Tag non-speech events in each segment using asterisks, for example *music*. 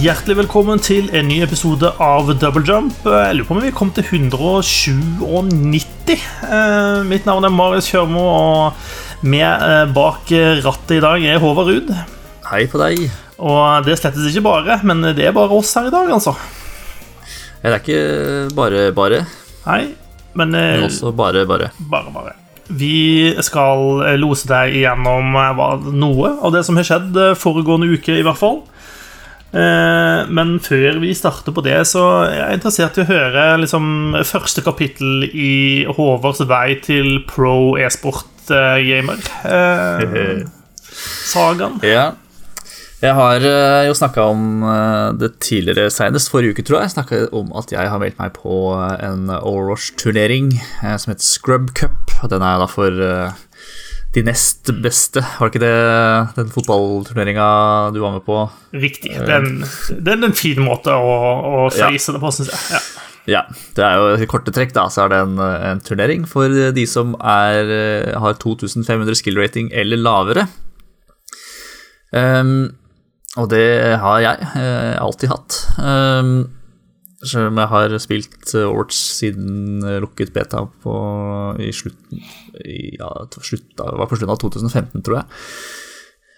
Hjertelig velkommen til en ny episode av Double Jump. Jeg lurer på om vi kom til 197. Eh, Mitt navn er Marius Kjørmo, og med eh, bak rattet i dag er Håvard Ruud. Hei på deg. Og det slettes ikke bare, men det er bare oss her i dag, altså. Det er ikke bare bare, Nei, men, eh, men også bare bare. bare, bare. Vi skal eh, lose deg igjennom eh, noe av det som har skjedd eh, foregående uke, i hvert fall. Eh, Men før vi starter på det, så er jeg interessert i å høre liksom, første kapittel i Håvards vei til pro e-sport-gamer. Eh, Sagaen. *laughs* Ja. Jeg har eh, jo snakka om eh, det tidligere, senest forrige uke, tror jeg. Snakka om at jeg har meldt meg på eh, en Overwatch-turnering eh, som heter Scrub Cup. Den er da for eh, de nest beste. Var det ikke det den fotballturneringa du var med på? Riktig. Det er en, er en fin måte å, å Ja. det på, syns jeg. Ja. Ja, det er jo i korte trekk, da, så er det en, en turnering for de som er, har 2500 skill rating eller lavere. Um, og det har jeg eh, alltid hatt. Um, selv om jeg har spilt Orts siden eh, lukket beta på, i slutten Ja, slutt, det var på slutten av 2015, tror jeg.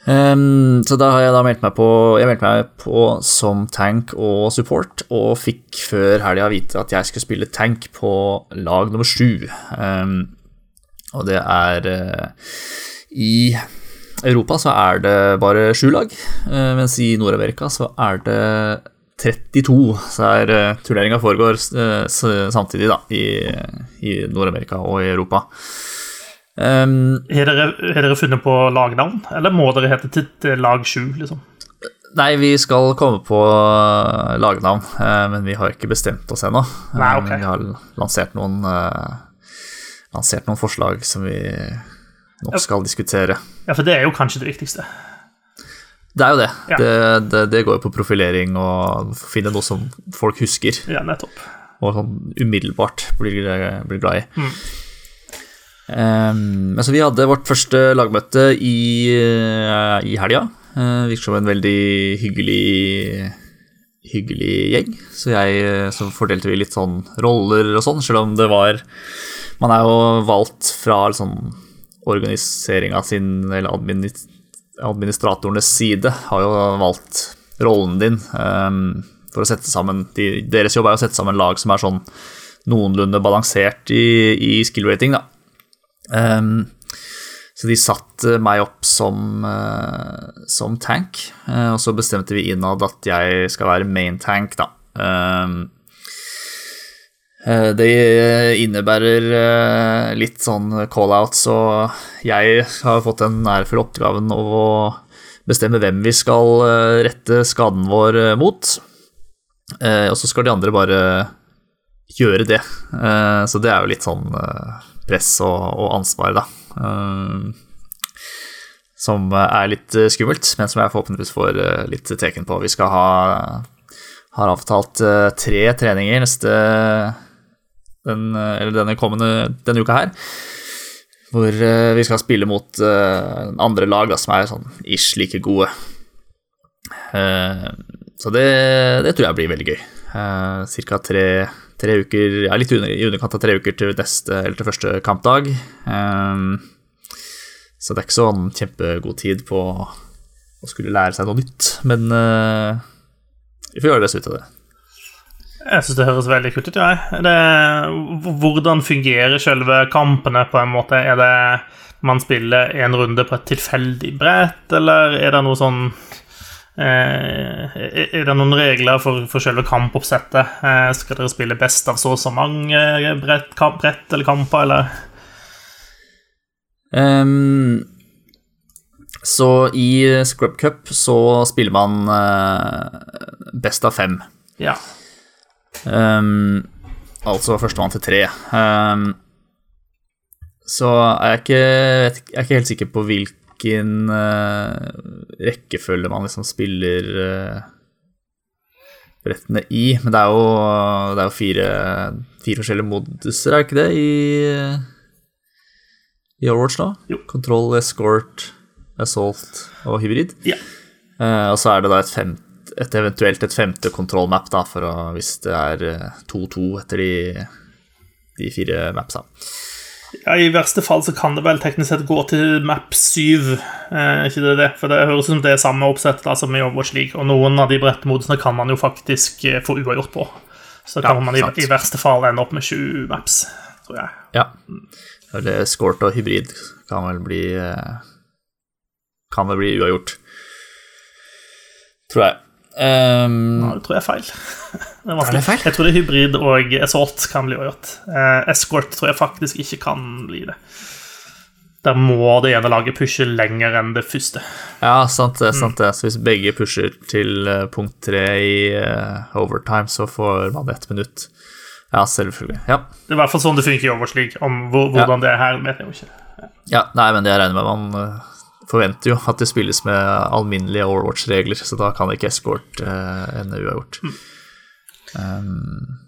Um, så da har jeg da meldt meg på Jeg meldte meg på som tank og support, og fikk før helga vite at jeg skulle spille tank på lag nummer sju. Um, og det er uh, I Europa så er det bare sju lag, uh, mens i Nord-Amerika så er det 32. Så er uh, turneringa foregår samtidig, da, i, i Nord-Amerika og i Europa. Ehm, Har dere, har dere funnet på lagnavn, eller må dere hete til til lag 7, liksom? Nei, vi skal komme på eh, lagnavn, eh, men vi har ikke bestemt oss ennå. Nei, Eh. Vi har lansert noen, eh, lansert noen forslag som vi nok skal diskutere. Ja, for det er jo kanskje det viktigste. Det er jo det. Ja. Det, det, det går jo på profilering og finne noe som folk husker, Ja, nettopp. og sånn umiddelbart blir, blir glad i. Mm. Um, altså vi hadde vårt første lagmøte i, uh, i helga. Uh, virker som en veldig hyggelig hyggelig gjeng. Så jeg eh, så fordelte vi litt sånn roller og sånn, selv om det var Man er jo valgt fra liksom organiseringa sin, eller administ administratorenes side, har jo valgt rollen din um, for å sette sammen de, Deres jobb er å sette sammen lag som er sånn noenlunde balansert i, i skill rating, da. Um, så de satte meg opp som, uh, som tank, uh, og så bestemte vi innad at jeg skal være main tank, da. Um, eh, det innebærer eh, litt sånn call-outs, og jeg har fått den ærefulle oppgaven av å bestemme hvem vi skal eh, rette skaden vår eh, mot. Eh, og så skal de andre bare gjøre det. Eh, så det er jo litt sånn eh, press og, og ansvar, da. Eh, som er litt eh, skummelt, men som jeg forhåpentligvis får eh, litt teken på. Vi skal ha har avtalt tre treninger neste den, eller denne kommende denne uka her. Hvor vi skal spille mot andre lag da, som er sånn ish like gode. Så det, det tror jeg blir veldig gøy. Cirka tre, tre uker, ja, litt under, i underkant av tre uker til neste, eller til første kampdag. Um, så det er ikke sånn kjempegod tid på å skulle lære seg noe nytt, men uh, vi får gjøre det beste ut av det. Jeg syns det høres veldig kult ut. Ja. Er Det, hvordan fungerer selve kampene, på en måte? Er det man spiller en runde på et tilfeldig brett, eller er det noe sånn Er det noen regler for, for selve kampoppsettet? Eh, skal dere spille best av så og så mange brett, kamp, brett eller kamper, eller? Um, så i Scrub Cup så spiller man eh, best av fem. Ja. Um, altså førstemann til tre. Um, så er jeg ikke, jeg er ikke helt sikker på hvilken eh, rekkefølge man liksom spiller eh, brettene i, men det er jo, det er jo fire, fire forskjellige moduser, er det ikke det, i, i Overwatch nå? Jo. Control, Escort, Assault og Hybrid. Ja. Uh, og så er det da et femt, et eventuelt et femte kontrollmap, da, å, hvis det er 2-2 etter de, de fire mapsa. Ja, I verste fall så kan det vel teknisk sett gå til map 7. Eh, ikke det det? For det høres ut som det er samme oppsett da, som i Overwatch League. Og noen av de brettemodusene kan man jo faktisk eh, få uavgjort på. Så kan Ja, man i, i verste fall ende opp med 20 maps, tror jeg. Ja. Eller Skort og hybrid kan vel bli eh, Kan vel bli uavgjort. Tror jeg. Ehm, Ja, det tror jeg er feil. *laughs* Det er Er vanskelig. det feil? Jeg tror det er hybrid og Assault kan bli uavgjort. Uh, Escort tror jeg faktisk ikke kan bli det. Der må det ene laget pushe lenger enn det første. ja, sant det. sant det Så hvis begge pusher til eh, punkt tre i uh, overtime, så får man ett minutt. Ja, selvfølgelig. Ja. Det er i hvert fall sånn det funker i Overwatch League. Om hvordan hvordan det er her, vet jeg jo ikke. ja. Nei, men det jeg regner med man eh, forventer jo at det spilles med alminnelige Overwatch-regler, så da kan ikke escort uh, ende uavgjort. Um,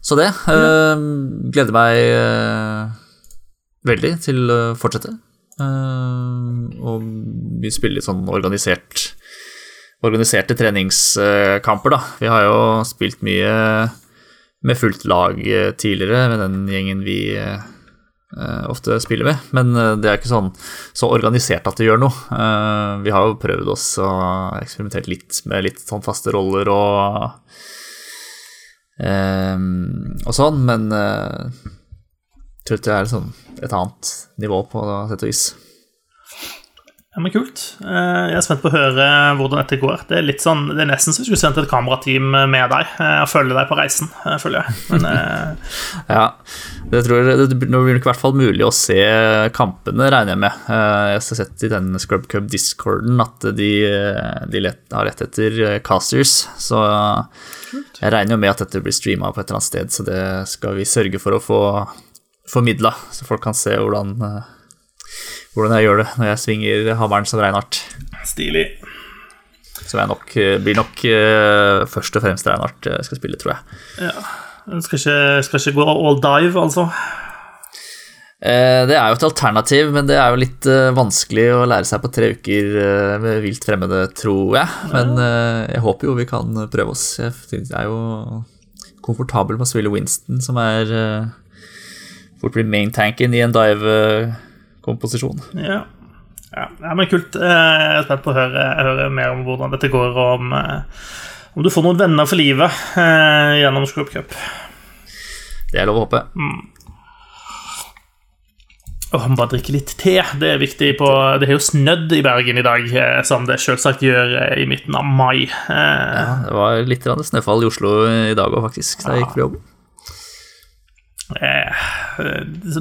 så det. Uh, gleder meg uh, veldig til å fortsette. Uh, og vi spiller litt sånn organisert organiserte treningskamper, da. Vi har jo spilt mye med fullt lag eh, tidligere med den gjengen vi eh, eh, ofte spiller med, men eh, det er ikke sånn så organisert at det gjør noe. Eh, vi har jo prøvd oss og eksperimentert litt med litt sånn faste roller og eh, og sånn, men eh, jeg tror det er sånn et annet nivå på sett og vis. Ja, men Kult. Eh, Jeg er spent på å høre hvordan dette går. Det er litt sånn, det er nesten så vi skulle sendt et kamerateam med deg eh, og følge deg på reisen, eh, føler jeg. Men *laughs* Ja, det tror jeg, det blir nok i hvert fall mulig å se kampene, regner jeg med. Jeg har sett i den Scrub Cub Discorden at de, de let, har lett etter casters, så jeg regner jo med at dette blir streama på et eller annet sted, så det skal vi sørge for å få formidla, så folk kan se hvordan, hvordan jeg gjør det når jeg svinger hammeren som Reinhardt. stilig. Så jeg nok, blir nok uh, først og fremst Reinhardt jeg skal spille, tror jeg. Ja. Jeg Skal ikke, skal ikke gå all dive, altså. Eh, Det er jo et alternativ, men det er jo litt eh, vanskelig å lære seg på tre uker eh, med vilt fremmede, tror jeg. Men eh, jeg håper jo vi kan prøve oss. Jeg er jo komfortabel med å spille Winston, som er eh, fort blir main-tanken i en dive-komposisjon. Ja. Ja, ja, men kult. Eh, Jeg er spent på å høre, høre mer om hvordan dette går, og om, eh, om du får noen venner for livet eh, gjennom Scrub Cup. Det er lov å håpe. Åh, må bare drikke litt te. Det er viktig på Det har jo snødd i Bergen i dag, som det selvsagt gjør i midten av mai. Eh, Ja, det var litt snøfall i Oslo i dag òg, faktisk, da jeg gikk fra jobb. Eh,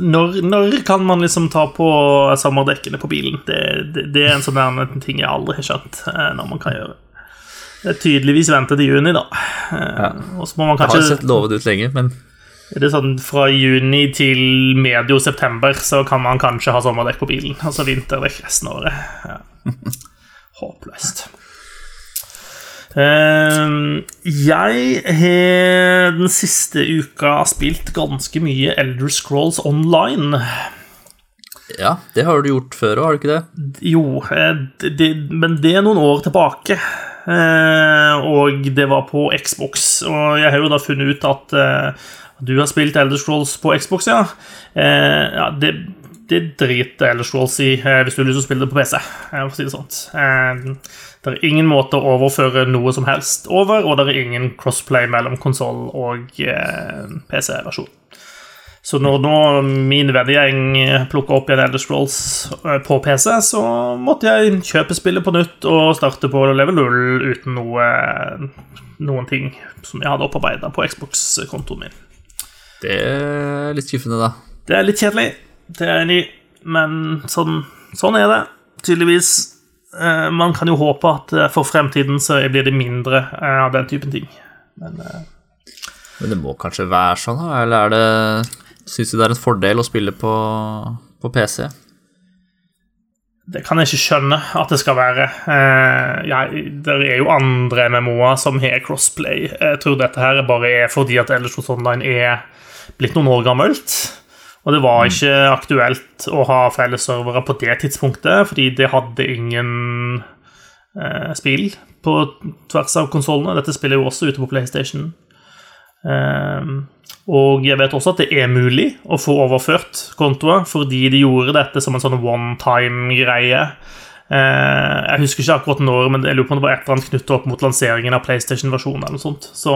når, når kan man liksom ta på sommerdekkene på bilen? Det, det, det er en sånn ting jeg aldri har skjønt eh, når man kan gjøre. Det er tydeligvis vente til juni, da. Eh, Og så må man Det har kanskje sett lovet ut lenge, men Er det sånn fra juni til medio september så kan man kanskje ha sommerdekk på bilen, altså vinterdekk resten av året. Ja. *laughs* Håpløst. Ehm, jeg har den siste uka spilt ganske mye Elder Scrolls Online. ja, det har du gjort før òg, har du ikke det? Jo, eh, det, men det er noen år tilbake. Eh, og det var på Xbox. Og jeg har jo da funnet ut at eh, du har spilt Elder Scrolls på Xbox, ja. Eh, ja det, det driter Elder Scrolls i hvis du har lyst til å spille det på PC. For å si det sånt. Det er ingen måte å overføre noe som helst over, og det er ingen crossplay mellom konsoll og eh, PC-versjon. Så når nå min vennegjeng plukka opp igjen Elder Scrolls eh, på PC, så måtte jeg kjøpe spillet på nytt og starte på level 0 uten noe, noen ting som jeg hadde opparbeida på Xbox-kontoen min. Det er litt skuffende, da. Det er litt kjedelig, det er jeg enig i, men sånn, sånn er det. Tydeligvis. Eh, man kan jo håpe at eh, for fremtiden så blir det mindre eh, av den typen ting. Men Men det må kanskje være sånn, da? Eller er det Syns du det er en fordel å spille på, på PC? Det kan jeg ikke skjønne at det skal være. Jeg, det er jo andre MMO-er som har crossplay. Jeg tror dette her bare er fordi at Ellers Online er blitt noen år gammelt. Og det var ikke aktuelt å ha felles servere på det tidspunktet, fordi det hadde ingen eh, spill på tvers av konsollene. Dette spiller jo også ute på PlayStation. Eh, og jeg vet også at det er mulig å få overført kontoer, fordi de gjorde dette som en sånn one time-greie. Eh, jeg husker ikke akkurat når, men jeg lurer på om det var et eller annet knyttet opp mot lanseringen av PlayStation-versjonen. eller noe sånt. Så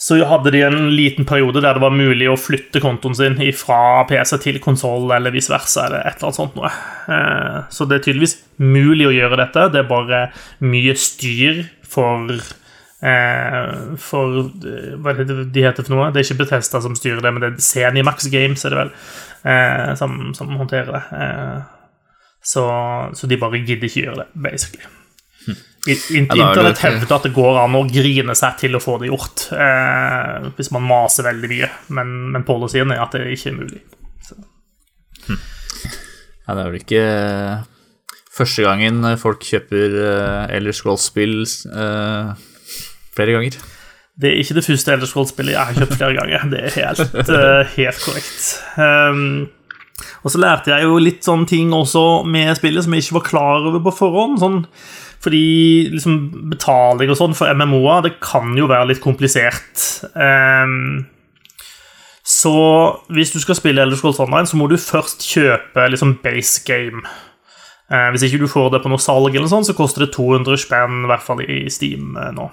så hadde de en liten periode der det var mulig å flytte kontoen sin fra PC til konsoll, eller vice versa, eller et eller annet sånt noe. Eh, så det er tydeligvis mulig å gjøre dette. Det er bare mye styr for eh, For eh, Hva er det de heter for noe? Det er ikke Bethesda som styrer det, men det er Zenimax Games, er det vel, som, som håndterer det. Så, så de bare gidder ikke gjøre det, basically. Internett hevder at det går an å grine seg til å få det gjort, eh, hvis man maser veldig mye, men, men policyen er at det ikke er mulig. Så. Ja, det er vel ikke første gangen folk kjøper eh, Eller Scrolls-spill eh, flere ganger. Det er ikke det første Elder Scrolls-spillet jeg har kjøpt flere ganger. Det er helt, uh, helt korrekt. Um, og så lærte jeg jo litt sånne ting også med spillet som jeg ikke var klar over på forhånd. sånn fordi liksom, betaling og sånn for MMO-er, det kan jo være litt komplisert. Um, så hvis du skal spille Elder Scrolls Online, så må du først kjøpe liksom base game. Uh, hvis ikke du får det på noe salg, eller sånn, så koster det 200 spenn, i hvert fall i Steam uh, nå.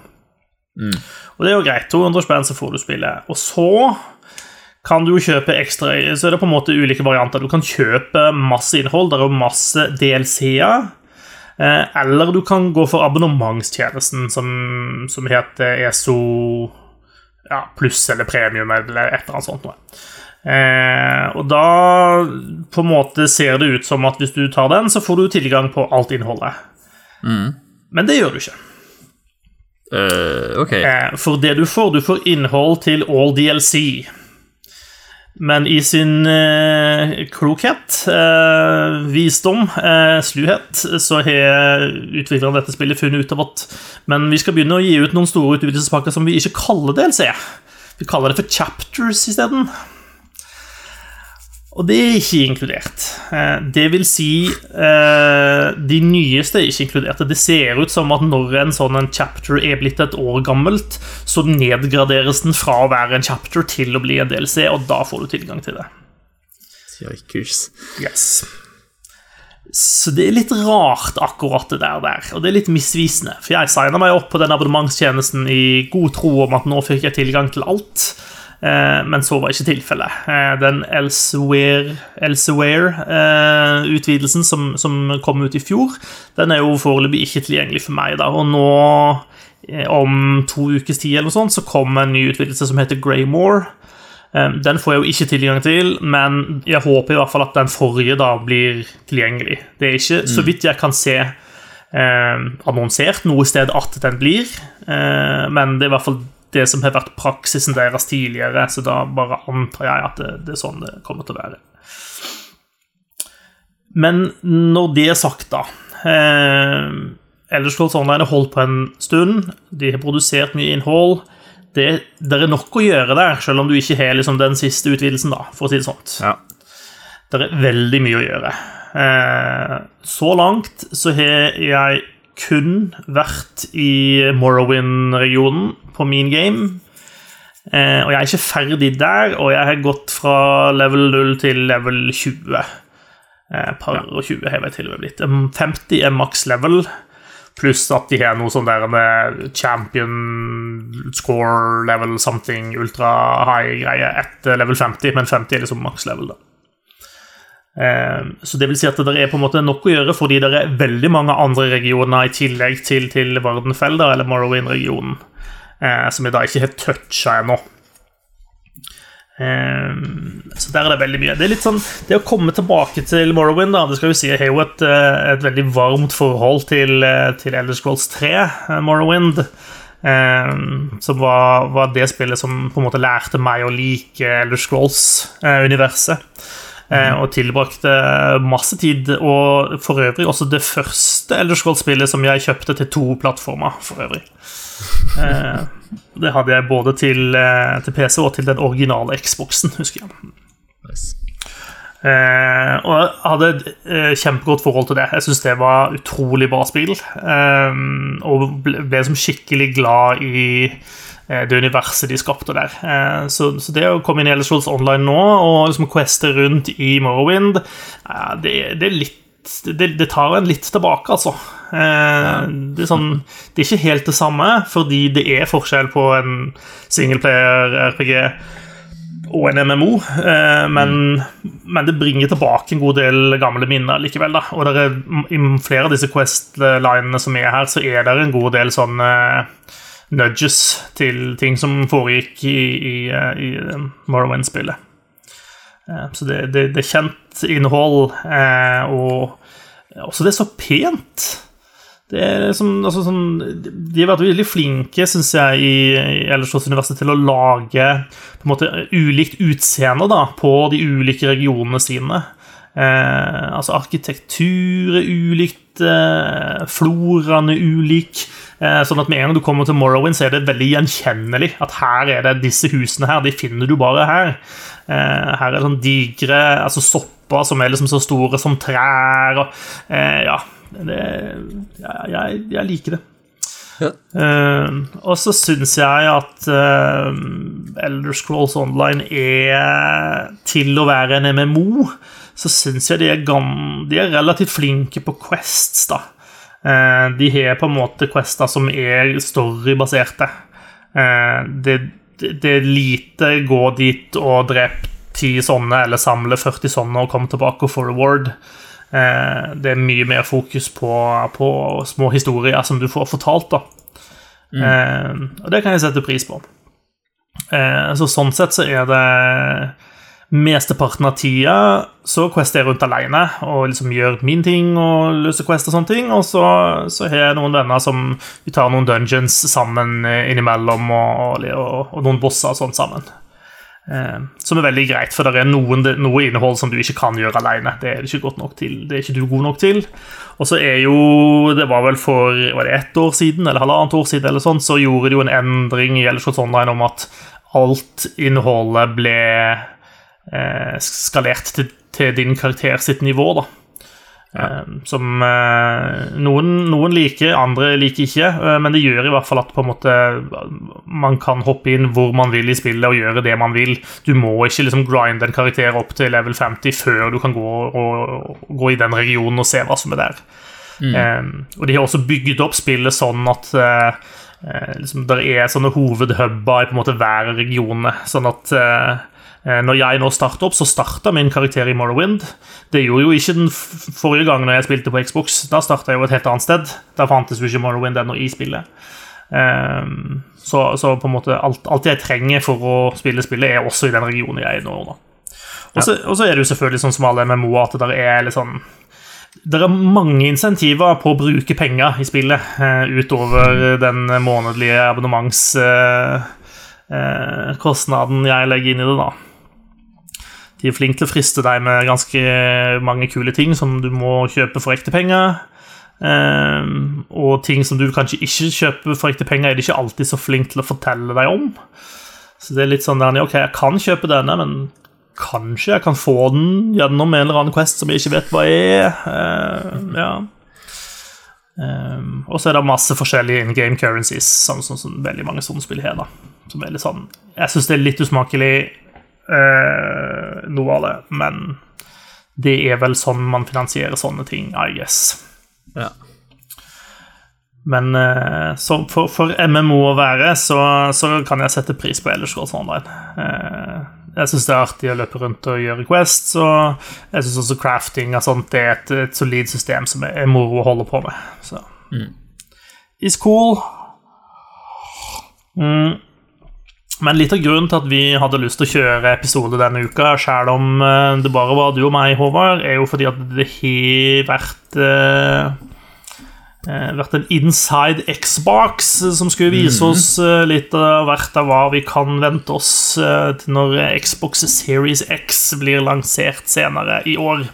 Mm. Og det er jo greit. 200 spenn, så får du spille. Og så kan du jo kjøpe ekstra Så er det på en måte ulike varianter. Du kan kjøpe masse innhold. Det er jo masse DLC-er. Eh, eller du kan gå for abonnementstjenesten som, som heter ESO ja, pluss eller premium eller et eller annet sånt noe. Eh, og da på en måte ser det ut som at hvis du tar den, så får du tilgang på alt innholdet. Mm. Men det gjør du ikke. Uh, ok. Eh, for det du får, du får innhold til all DLC. Men i sin eh, klokhet, eh, visdom, eh, sluhet, så har utviklerne av dette spillet funnet ut av at Men vi skal begynne å gi ut noen store utvidelsespakker som vi ikke kaller DLC. Vi kaller det for chapters isteden. Og det er ikke inkludert. Eh, det vil si eh, De nyeste er ikke inkludert. Det ser ut som at når en sånn en chapter er blitt et år gammelt, så nedgraderes den fra å være en chapter til å bli en DLC, og da får du tilgang til det. Yikers. Yes. Så det er litt rart, akkurat det der, der. Og det er litt misvisende. For jeg signa meg opp på den abonnementstjenesten i god tro om at nå fikk jeg tilgang til alt. Eh, men så var ikke tilfellet. Eh, den Elsewhere-utvidelsen Elsewhere, som, som, kom ut i fjor, den er jo foreløpig ikke tilgjengelig for meg. Da. Og nå, eh, om to ukes tid, eller noe sånt, så kommer en ny utvidelse som heter Greymore. Den får jeg jo ikke tilgang til, men jeg håper i hvert fall at den forrige da blir tilgjengelig. Det er ikke, så vidt jeg kan se, eh, annonsert noe sted at den blir, eh, men det er i hvert fall det som har vært praksisen deres tidligere, så da bare antar jeg at det, det er sånn det kommer til å være. Men når det er sagt, da eh, Elderscrolls Online har holdt på en stund. De har produsert mye innhold. Det, det er nok å gjøre der, selv om du ikke har liksom, den siste utvidelsen, da, for å si det sånt. Ja. Det er veldig mye å gjøre. Eh, så langt så har jeg kun vært i Morrowind-regionen på min game. Eh, og jeg er ikke ferdig der, og jeg har gått fra level 0 til level 20. Eh, par og 20 har jeg til og med blitt. 50 er maks level, pluss at de har noe sånn der med champion score level something ultra high-greie etter level 50, men 50 er liksom maks level, da. Eh, så det vil si at det er på en måte nok å gjøre, fordi det er veldig mange andre regioner i tillegg til, til Vardenfelder eller Morrowind-regionen, eh, som vi da ikke har toucha ennå. Eh, så der er det veldig mye. Det er litt sånn, det å komme tilbake til Morrowind da, det skal vi si, Jeg har jo et, et veldig varmt forhold til, til Elder Scrolls 3, Morrowind. som var, var, det spillet som på en måte lærte meg å like Elder Scrolls-universet. Eh, og tilbrakte masse tid. Og for øvrig også det første Elderscroll-spillet som jeg kjøpte til to plattformer. for øvrig. *laughs* Eh, det hadde jeg både til, eh, til, PC og til den originale Xboxen, husker jeg. Nice. Eh, og jeg hadde et kjempegodt forhold til det. Jeg syns det var utrolig bra spill. Eh, og ble, ble som skikkelig glad i det universet de skapte der. Eh, så, så, det å komme inn i Elder Scrolls Online nå og liksom queste rundt i Morrowind, eh, det, det, litt det, det, tar en litt tilbake, altså. det, er sånn, det er ikke helt det samme, fordi det er forskjell på en singleplayer-RPG og en MMO, eh, men, mm. men, det bringer tilbake en god del gamle minner likevel. da, og er, I flere av disse Quest-linene som er her, så er det en god del sånne nudges til ting som foregikk i, i, i Morrowind-spillet. Eh, så det, det, det, er kjent innhold, eh, og også det er så pent. Det er liksom, altså sånn, de har vært veldig flinke, syns jeg, i, i Ellersås universitet til å lage på en måte ulikt utseende da, på de ulike regionene sine. Eh, altså arkitektur er ulikt, eh, floraen er ulik. Eh, sånn at med en gang du kommer til Morrowind, så er det veldig gjenkjennelig at her er det disse husene her. De finner du bare her. Eh, her er det sånn digre altså sopper som er liksom så store som trær. og eh, ja det, jeg, jeg, jeg, liker det. Ja. Og så syns jeg at Elder Scrolls Online er Til å være en MMO, så syns jeg de er, de er, relativt flinke på Quests, da. Uh, de har på en måte Quester som er storybaserte. Det, det, det, er lite gå dit og drep ti sånne, eller samle 40 sånne og komme tilbake og få reward. Eh, det er mye mer fokus på, på, små historier som du får fortalt. da. Mm. Eh, og det kan jeg sette pris på. Eh, så sånn sett så er det Mesteparten av tida så quester jeg rundt alene og liksom gjør min ting og løser quest og sånne ting. Og så, så har jeg noen venner som vi tar noen dungeons sammen innimellom, og, og, og noen bosser og sånt sammen. Eh, som er veldig greit, for det er noen, noe innhold som du ikke kan gjøre alene. Det er ikke godt nok til. Det er ikke du god nok til. Og så er jo Det var vel for var det ett år siden eller halvannet år siden eller sånn, så gjorde de jo en endring i Eldershots Online om at alt innholdet ble eh, skalert til, til, din karakter sitt nivå, da. Ja. Ehm, som eh, noen, noen, liker, andre liker ikke, eh, men det gjør i hvert fall at på en måte man kan hoppe inn hvor man vil i spillet og gjøre det man vil. Du må ikke liksom grinde en karakter opp til level 50 før du kan gå, og, gå i den regionen og se hva som er der. Mm. Um, og de har også bygd opp spillet sånn at uh, liksom, det er sånne hovedhubber i på en måte hver region. Sånn at uh, Eh, når jeg nå starter opp, så starta min karakter i Morrowind. Det gjorde jo ikke den forrige gangen jeg spilte på Xbox. Da starta jeg jo et helt annet sted. Da fantes jo ikke Morrowind ennå i spillet. Um, så, så, på en måte alt, alt, jeg trenger for å spille spillet, er også i den regionen jeg er i nå. Og så er det jo selvfølgelig sånn som alle MMO-er at det er litt sånn det er mange insentiver på å bruke penger i spillet, uh, utover den månedlige abonnementskostnaden uh, jeg legger inn i det, da. De er flinke til å friste deg med ganske mange kule ting som du må kjøpe for ekte penger. Um, og ting som du kanskje ikke kjøper for ekte penger, er de ikke alltid så flinke til å fortelle deg om. Så det er litt sånn der, ok, jeg kan kjøpe denne, men kanskje jeg kan få den gjennom en eller annen Quest som jeg ikke vet hva er. Uh, ja. Um, og så er det masse forskjellige in game currencies, sånn som, som, veldig mange sånne spill har. Sånn Jeg syns det er litt usmakelig Uh, noe av det. Men det er vel sånn man finansierer sånne ting, I guess. Ja. Men uh, for, for, MMO å være, så, så, kan jeg sette pris på Elderscrolls Online. Eh, jeg syns det er artig å løpe rundt og gjøre Quest, og jeg syns også crafting og sånt det er et, et solid system som er, er moro å holde på med. Så mm. Is cool. Mm. Men litt av grunnen til at vi hadde lyst til å kjøre episode denne uka, selv om eh, det bare var du og meg, Håvard, er jo fordi at det har vært eh, vært en inside Xbox som skulle vise mm. oss litt av hvert av hva vi kan vente oss til når Xbox Series X blir lansert senere i år.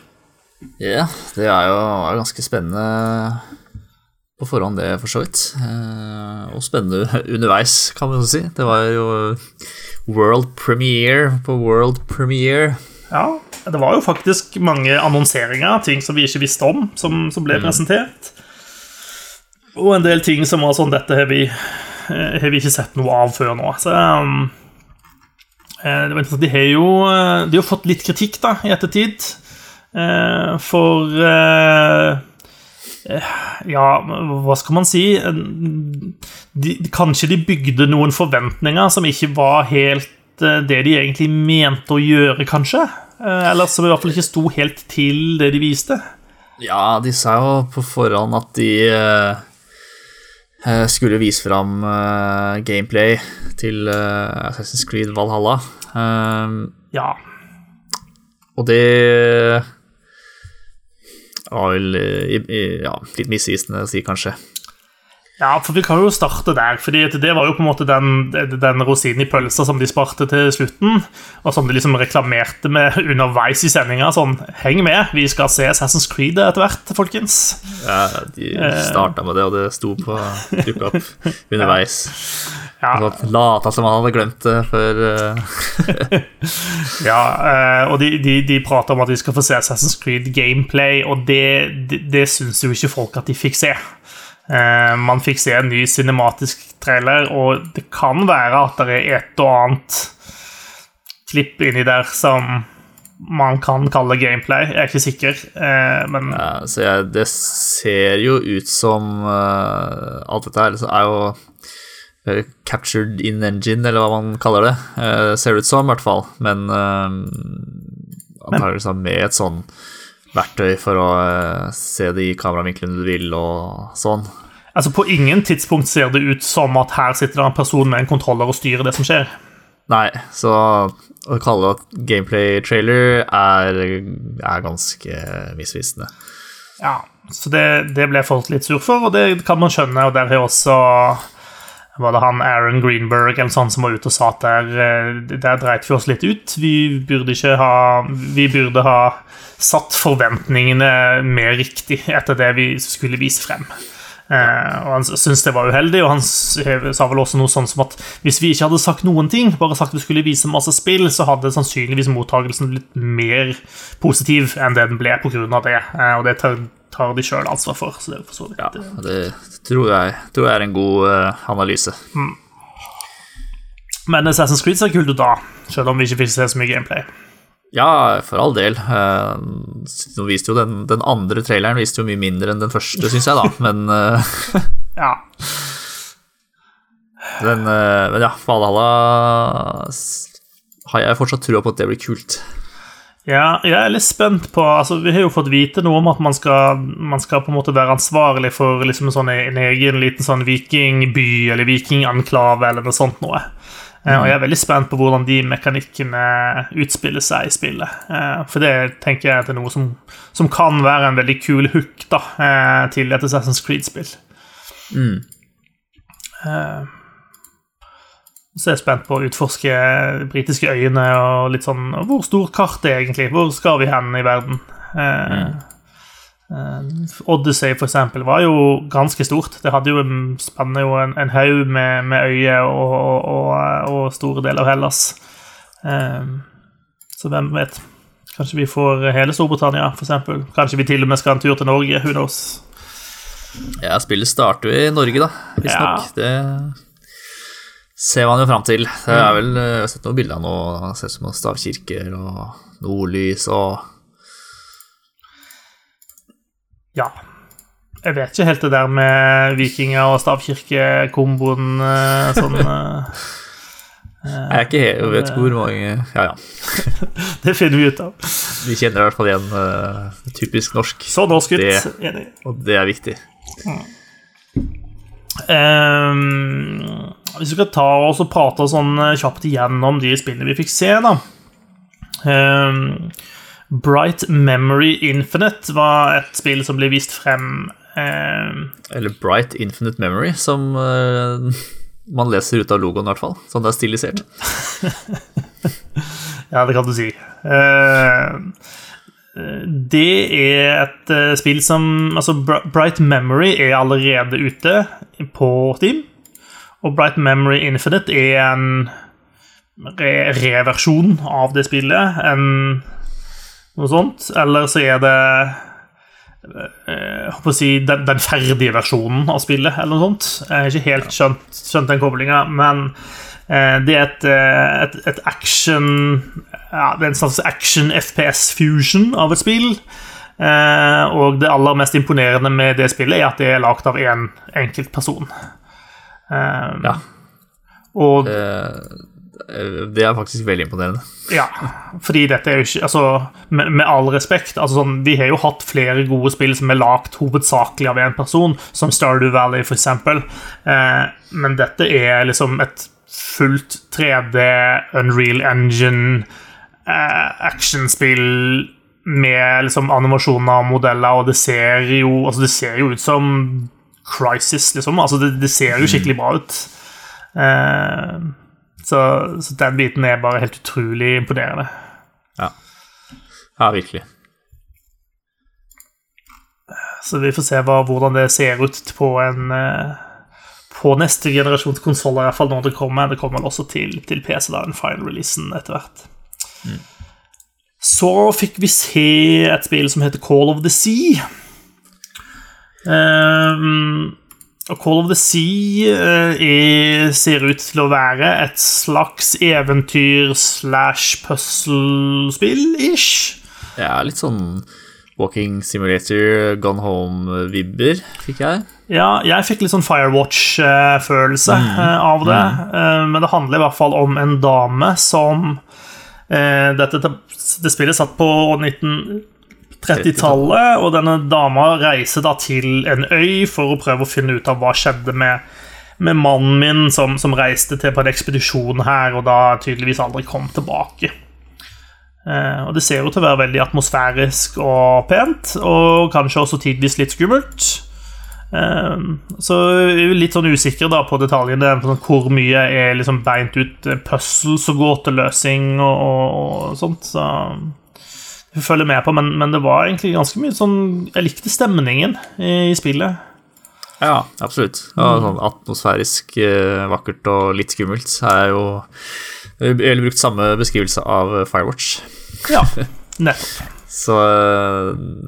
Ja, det er jo ganske spennende på forhånd, det, for så vidt. Eh, og spennende *laughs* underveis, kan man si. Det var jo world premiere på world premiere. Ja, det var jo faktisk mange annonseringer, ting som vi ikke visste om, som, som ble presentert. Og en del ting som var sånn Dette har vi, eh, har vi ikke sett noe av før nå. Så um, eh. De har jo eh, de har fått litt kritikk da, i ettertid. Uh, for eh, eh, Ja, hva skal man si? De, kanskje de bygde noen forventninger som ikke var helt eh, det de egentlig mente å gjøre, kanskje? Eh, Eller som i hvert fall ikke sto helt til det de viste. Ja, de sa jo på forhånd at de eh, eh, skulle vise fram eh, gameplay til eh, Assassin's Creed Valhalla. Eh, Ja. og det var vel eh, ja, litt misvisende å si, kanskje. Ja, for vi kan jo starte der, fordi det var jo på en måte den, den rosinen i pølsa som de sparte til slutten, og som de liksom reklamerte med underveis i sendinga. Sånn, heng med, vi skal se Assassin's Creed etter hvert, folkens. Ja, de starta med det, og det sto på dukka opp *laughs* underveis. Ja, Så Lata som han hadde glemt det før eh, *laughs* ja eh, og de, de, de prata om at vi skal få se Assassin's Creed gameplay, og det, det, det syns jo ikke folk at de fikk se. Eh, man fikk se en ny cinematisk trailer, og det kan være at det er et og annet klipp inni der som man kan kalle gameplay. Jeg er ikke sikker, eh, men ja, Så jeg, det ser jo ut som uh, Alt dette her er jo uh, captured in engine, eller hva man kaller det. Uh, ser ut som, i hvert fall. Men uh, antakeligvis med et sånn verktøy for å se se de kameravinklene du vil, og sånn. altså, på ingen tidspunkt ser det ut som at her sitter det en person med en kontroller og styrer det som skjer. Nei, så å kalle det gameplay-trailer er, er ganske misvisende. Ja, så det, det ble folk litt sur for, og det kan man skjønne. Og der har også var det han Aaron Greenberg eller sånn som var ute og sa at der, eh, der dreit vi oss litt ut. Vi burde ikke ha Vi burde ha satt forventningene mer riktig etter det vi skulle vise frem. Eh, og Han syntes det var uheldig, og han sa vel også noe sånn som at hvis vi ikke hadde sagt noen ting, bare sagt vi skulle vise masse spill, så hadde sannsynligvis mottagelsen blitt mer positiv enn det den ble pga. det. Eh, og det tar, tar de sjøl ansvar for. Så det er for så vidt Ja, det tror jeg, tror jeg er en god uh, analyse. Men Assassin's Creed ser kult ut da, selv om vi ikke fikk se så mye gameplay. Ja, for all del. Uh, viste jo den, den andre traileren viste jo mye mindre enn den første, syns jeg, da. *laughs* Men, uh, Ja, den, uh, men ja, Valhalla har jeg fortsatt trua på at det blir kult. Ja jeg er litt spent på altså, Vi har jo fått vite noe om at man skal, man skal på en måte være ansvarlig for liksom en, sånn, en egen liten sånn vikingby eller vikinganklave eller noe sånt noe. Mm. Og jeg er veldig spent på hvordan de mekanikkene utspiller seg i spillet. Eh, For det tenker jeg at er noe som, som kan være en veldig kul hook da, eh, til et Assassin's Creed-spill. Eh, Så jeg er spent på å utforske britiske øyene og litt sånn Hvor stort kart er egentlig? Hvor skal vi hen i verden? Eh, eh, Odyssey, for eksempel, var jo ganske stort. Det hadde jo spanner jo en, en haug med, med øyer og, og, og, og store deler av Hellas. Eh, så hvem vet? Kanskje vi får hele Storbritannia, eksempel. Kanskje vi til og med skal en tur til Norge. Who knows? Ja, spillet starter jo i Norge, da, visstnok. Det ser man jo fram til. Det er vel eh, Jeg har sett noen bilder av noe ser ut som noen stavkirker og nordlys og Ja. Jeg vet ikke helt det der med vikinger og stavkirkekomboen eh, sånn *laughs* eh, Jeg er ikke helt, jeg vet hvor mange Ja, ja. *laughs* Det finner vi ut av. Vi kjenner i hvert fall igjen uh, typisk norsk, Så norsk ut. Det- Enig. og det er viktig. Ehm, hvis vi skal ta oss og prate sånn eh, kjapt igjennom de spillene vi fikk se, da. um, Bright Memory Infinite var et spill som ble vist frem um, Eller Bright Infinite Memory, som uh, *laughs* man leser ut av logoen, i hvert fall. Sånn det er stilisert. *laughs* Ja, det kan du si. Eh, det er et eh, spill som Altså, Bright Memory er allerede ute på Steam. Og Bright Memory Infinite er en re- reversjon av det spillet. En noe sånt. Eller så er det jeg håper å si, den, den, ferdige versjonen av spillet, eller noe sånt. Jeg har ikke helt skjønt, skjønt den koblinga, men eh, det er et, et, et, action ja, Det er en slags action FPS-fusion av et spill. Eh, og det aller mest imponerende med det spillet er at det er lagd av én en enkelt person. Eh, ja. Og det er faktisk veldig imponerende. Ja, fordi dette er jo ikke Altså, med, med all respekt altså sånn, Vi har jo hatt flere gode spill som er lagd hovedsakelig av én person, som Stardew Valley, for eksempel. Eh, men dette er liksom et fullt 3D Unreal Engine actionspill med liksom animasjoner og modeller, og det ser jo Altså, det ser jo ut som Crisis, liksom. Altså, det, det ser jo skikkelig bra ut. Uh, så, så, den biten er bare helt utrolig imponerende. Ja. Ja, virkelig. Så vi får se hva, hvordan det ser ut på en uh, På neste generasjons konsoller, iallfall når det kommer. Det kommer også til, til PC, da, den final releasen etter hvert. Mm. Så fikk vi se et spill som heter Call of the Sea. Um, og Call of the Sea uh, er, ser ut til å være et slags eventyr slash puzzle-spill-ish. Ja, litt sånn Walking Simulator, Gone Home-vibber, fikk jeg. Ja, jeg fikk litt sånn Firewatch-følelse mm. uh, av det. Mm. Men det handler i hvert fall om en dame som dette, det spillet satt på 1930-tallet, og denne dama reiser da til en øy for å prøve å finne ut av hva skjedde med, med mannen min, som, som, reiste til på en ekspedisjon her, og da tydeligvis aldri kom tilbake. Eh, og Det ser jo til å være veldig atmosfærisk og pent, og kanskje også tidvis litt skummelt. Eh, så jeg litt sånn usikker da på detaljene, sånn hvor mye er liksom beint ut eh, puzzles og gåteløsing og, og, og sånt. Så vi følger med på, men, men, det var egentlig ganske mye sånn Jeg likte stemningen i, i spillet. Ja, absolutt. Ja, sånn atmosfærisk vakkert og litt skummelt. er jo Eller brukt samme beskrivelse av Firewatch. Ja, *laughs* nettopp. Så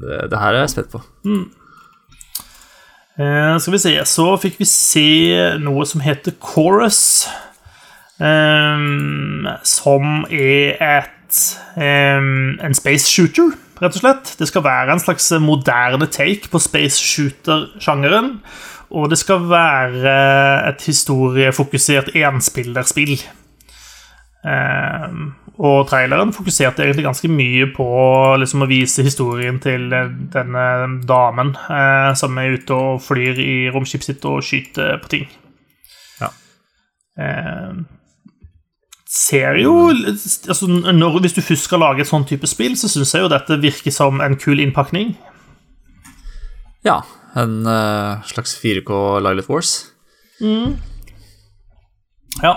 det, det her er jeg spent på. Mm. Eh, skal vi se Så fikk vi se noe som heter Chorus. Eh, som er et eh, en space shooter, rett og slett. Det skal være en slags moderne take på space shooter-sjangeren. Og det skal være et historiefokusert enspillerspill. Um, og traileren fokuserte egentlig ganske mye på liksom, å vise historien til denne damen eh, som er ute og flyr i romskipet sitt og skyter på ting. Ja. Eh, ser jo altså, når, Hvis du først skal lage et sånn type spill, så syns jeg jo dette virker som en kul innpakning. Ja. En uh, slags 4K Lilith Wars. Mm. Ja,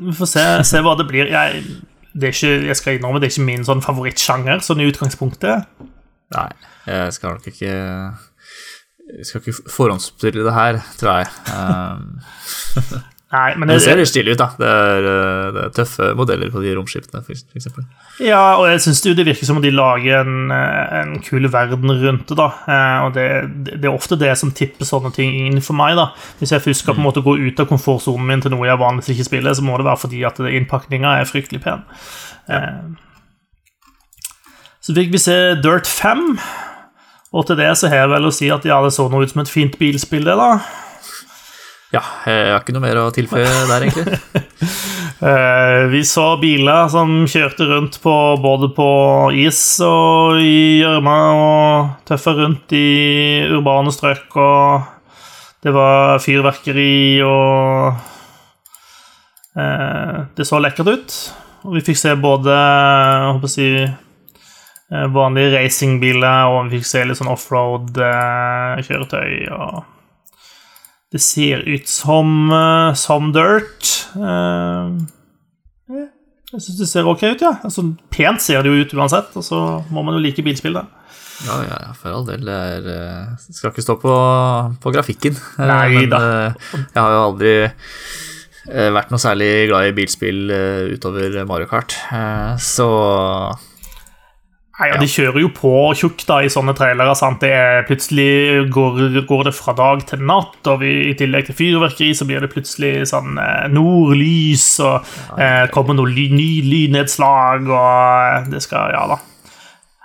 vi får se, se, hva det blir. Jeg det ikke, jeg skal innrømme, det er ikke min sånn favorittsjanger sånn i utgangspunktet. Nei, jeg skal nok ikke Jeg skal ikke forhåndsoppstille det her, tror jeg. Um, *laughs* Nei, men det, det ser litt stilig ut, da. Det er, eh, det er, tøffe modeller på de romskipene, f.eks. Ja, og jeg syns det, virker som om de lager en, eh, en kul verden rundt det. da, eh, og det, det, er ofte det som tipper sånne ting inn for meg. da. Hvis jeg først skal på en mm. måte gå ut av komfortsonen min til noe jeg vanligvis ikke spiller, så må det være fordi at innpakninga er fryktelig pen. Ja. Så fikk vi se Dirt 5, og til det så har jeg vel å si at ja, det så noe ut som et fint bilspill, det, da. Ja, jeg har ikke noe mer å tilføye der, egentlig. *laughs* Eh, vi så biler som kjørte rundt på, både på is og i gjørma, og tøffa rundt i urbane strøk, og det var fyrverkeri, og eh, Det så lekkert ut. Og vi fikk se både jeg håper å si, eh, vanlige racingbiler, og vi fikk se litt sånn offroad-kjøretøy. og det ser ut som, uh, som dirt. Uh, jeg syns det ser ok ut, ja. Altså, pent ser det jo ut uansett, og så må man jo like bilspill, da. Ja, ja, for all del. Det er, uh, skal ikke stå på, på grafikken. Nei da. jeg har jo aldri vært noe særlig glad i bilspill utover Mario Kart, så ja, De kjører jo på tjukt da, i sånne trailere. sant? Det er, plutselig går, går det fra dag til natt, og vi, i tillegg til fyrverkeri så blir det plutselig sånn eh, nordlys, og eh, kommer noe ly, ny lynnedslag, og det skal Ja da.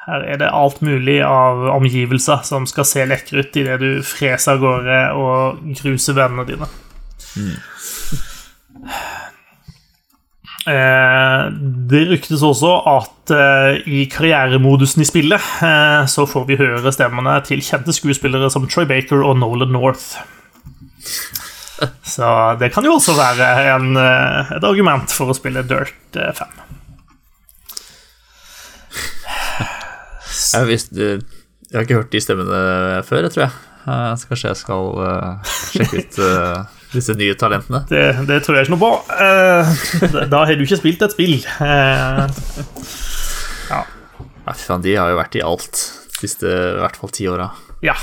Her er det alt mulig av omgivelser som skal se lekre ut idet du freser av gårde og gruser vennene dine. Eh, det ryktes også at eh, i karrieremodusen i spillet eh, så får vi høre stemmene til kjente skuespillere som Troy Baker og Nolan North. Så det kan jo også være en, eh, et argument for å spille Dirt eh, 5. Jeg, visste, jeg har ikke hørt de stemmene før, jeg tror jeg. Eh, Så kanskje jeg skal eh, sjekke ut eh, disse nye talentene. Det, det tror jeg ikke noe på. Uh, da har du ikke spilt et spill. Uh, ja. Fy faen, de har jo vært i alt de siste i hvert fall ti åra. Ja.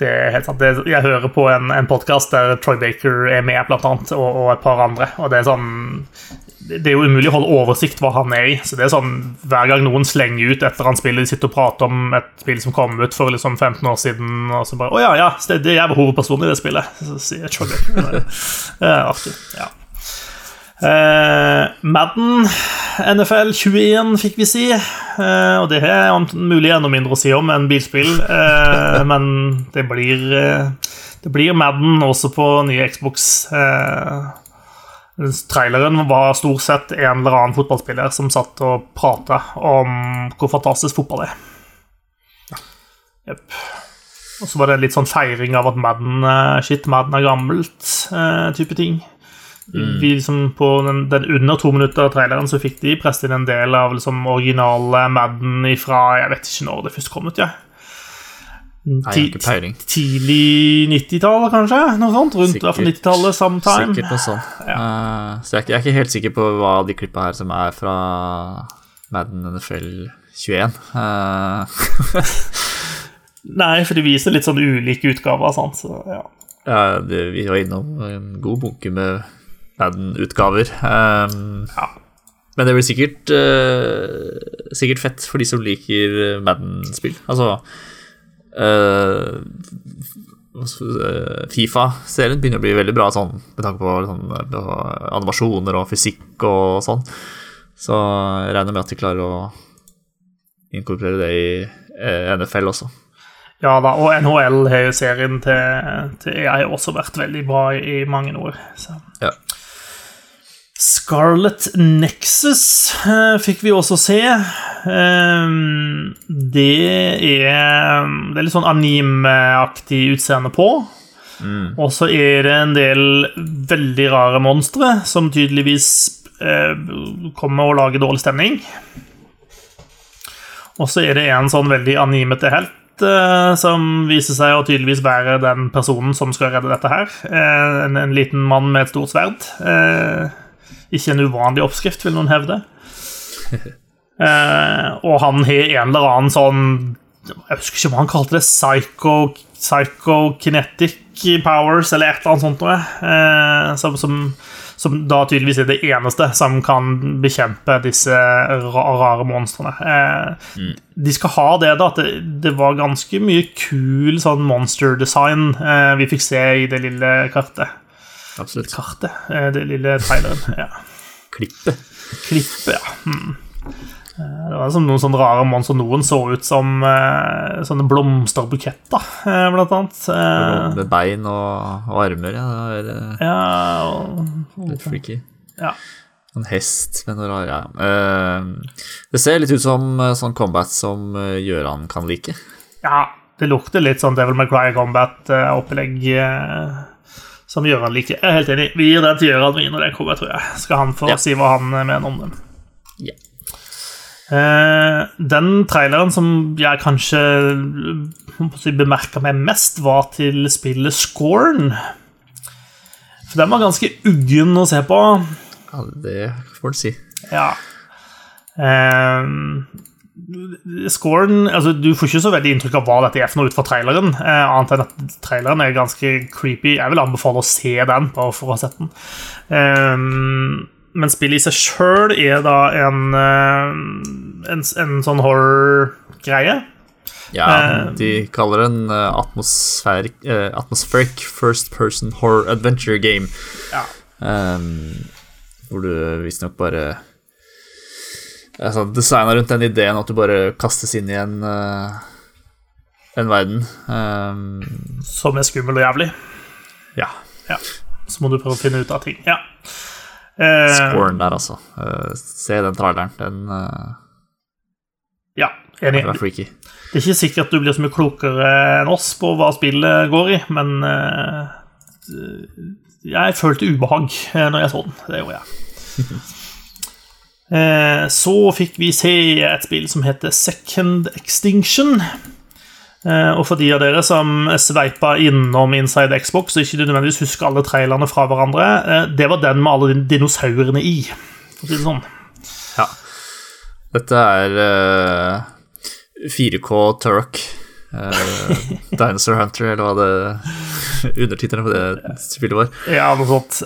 Det er helt sant. Det, jeg hører på en, en podkast der Troy Baker er med, blant annet, og, og et par andre. Og det er sånn Det er jo umulig å holde oversikt hva han er i. Så det er sånn hver gang noen slenger ut etter han spiller, de sitter og prater om et spill som kom ut for liksom 15 år siden, og så bare Å ja, ja, det, det var hovedpersonen i det spillet. Så sier jeg Baker. Det er artig. Ja. Eh, Madden NFL 21 fikk vi si, eh, og det er mulig enda mindre å si om enn bilspill, eh, men det blir eh, Det blir Madden også på nye Xbox. Eh, traileren var stort sett en eller annen fotballspiller som satt og prata om hvor fantastisk fotball er. Jepp. Og så var det litt sånn feiring av at Madden eh, Shit, Madden er gammelt, eh, type ting. Vi liksom På den, den under to minutter traileren så fikk de presset inn en del av liksom originale Madden fra Jeg vet ikke når det først kom ut, ja. Nei, jeg har ikke. Tidlig 90-tall, kanskje? Noe sånt? Rundt i hvert fall 90-tallet, sometime. Sikkert noe sånt. Eh, så jeg er, ikke, jeg er ikke helt sikker på hva de klippa her som er fra Madden NFL 21. Uh. Nei, for de viser litt sånn ulike utgaver. Sant? Så, ja. ja, det, vi var innom en god bunke med Madden-utgaver. Um, Ja. Men det blir sikkert, uh, sikkert fett for de som liker Madden-spill. Altså Fifa-serien begynner å bli veldig bra sånn, med tanke på sånn, eh, animasjoner og fysikk og sånn. Så jeg regner med at de klarer å inkorporere det i eh, NFL også. ja da, og NHL har jo serien til, til har også vært veldig bra i, mange år. Så. Ja. Scarlet Nexus eh, fikk vi også se. Ehm, det er Det er litt sånn anime-aktig utseende på. Og så er det en del veldig rare monstre som tydeligvis eh, kommer og lager dårlig stemning. Og så er det en sånn veldig animete helt eh, som viser seg å tydeligvis være den personen som skal redde dette her. Eh, en, en liten mann med et stort sverd. Eh, ikke en uvanlig oppskrift, vil noen hevde. *laughs* Eh, og han har en eller annen sånn Jeg husker ikke hva han kalte det. Psycho, psychokinetic powers, eller et eller annet sånt noe. Eh, som, som, som da tydeligvis er det eneste som kan bekjempe disse ra rare monstrene. Eh, De skal ha det, da, at det, det var ganske mye kul sånn monster design eh, vi fikk se i det lille kartet. Absolutt. Kartet? Eh, det lille traileren. Ja. Klippet. Klippet, ja. Hmm. Det var som noen sånne rare monstre. Noen så ut som eh, sånne blomsterbuketter, eh, blant annet. Eh, Med bein og, og armer, ja. Det var, eh, ja, og, litt freaky. ja. En hest med noe rart, ja. Eh, det ser litt ut som eh, sånn combat som Gjøran kan like. ja, det lukter litt sånn Devil May Cry Combat-opplegg som Gjøran liker. Jeg er helt enig. Vi gir den til Gjøran vi når den kommer, tror jeg. Skal han få Ja. si hva han mener om den. Ja. Eh, den traileren som jeg kanskje bemerka meg mest, var til spillet Scorn. For den var ganske uggen å se på. ja, det får du si. Ja. Eh, scoren altså, Du får ikke så veldig inntrykk av hva dette er for noe ut fra traileren. eh, annet enn at traileren er ganske creepy. Jeg vil anbefale å se den, bare for å ha sett den. Ehm, men spillet i seg sjøl er da en eh, en, en sånn horror-greie. Ja, Eh, de kaller det en eh, atmospheric, eh, atmospheric first person horror adventure game. Ja. Um, hvor du visstnok bare altså, Designa rundt den ideen at du bare kastes inn i en uh, En verden. Um, Som er skummel og jævlig. ja. Ja. Så må du prøve å finne ut av ting. Ja. Eh, Scoren der, altså. Uh, se den traileren. Den uh, ja, enig. er freaky. Det er ikke sikkert du blir så mye klokere enn oss på hva spillet går i, men eh, jeg følte ubehag eh, når jeg så den. Det gjorde jeg. *laughs* Eh, Så fikk vi se et spill som heter Second Extinction. Eh, Og for de av dere som sveipa innom Inside Xbox og ikke nødvendigvis husker alle trailerne fra hverandre, eh, det var den med alle dinosaurene i. For å si det sånn. Ja. Dette er eh, 4K Turok. eh, *laughs* Dinosaur Hunter, eller hva det undertittelen på det spillet var. Ja, noe sånt.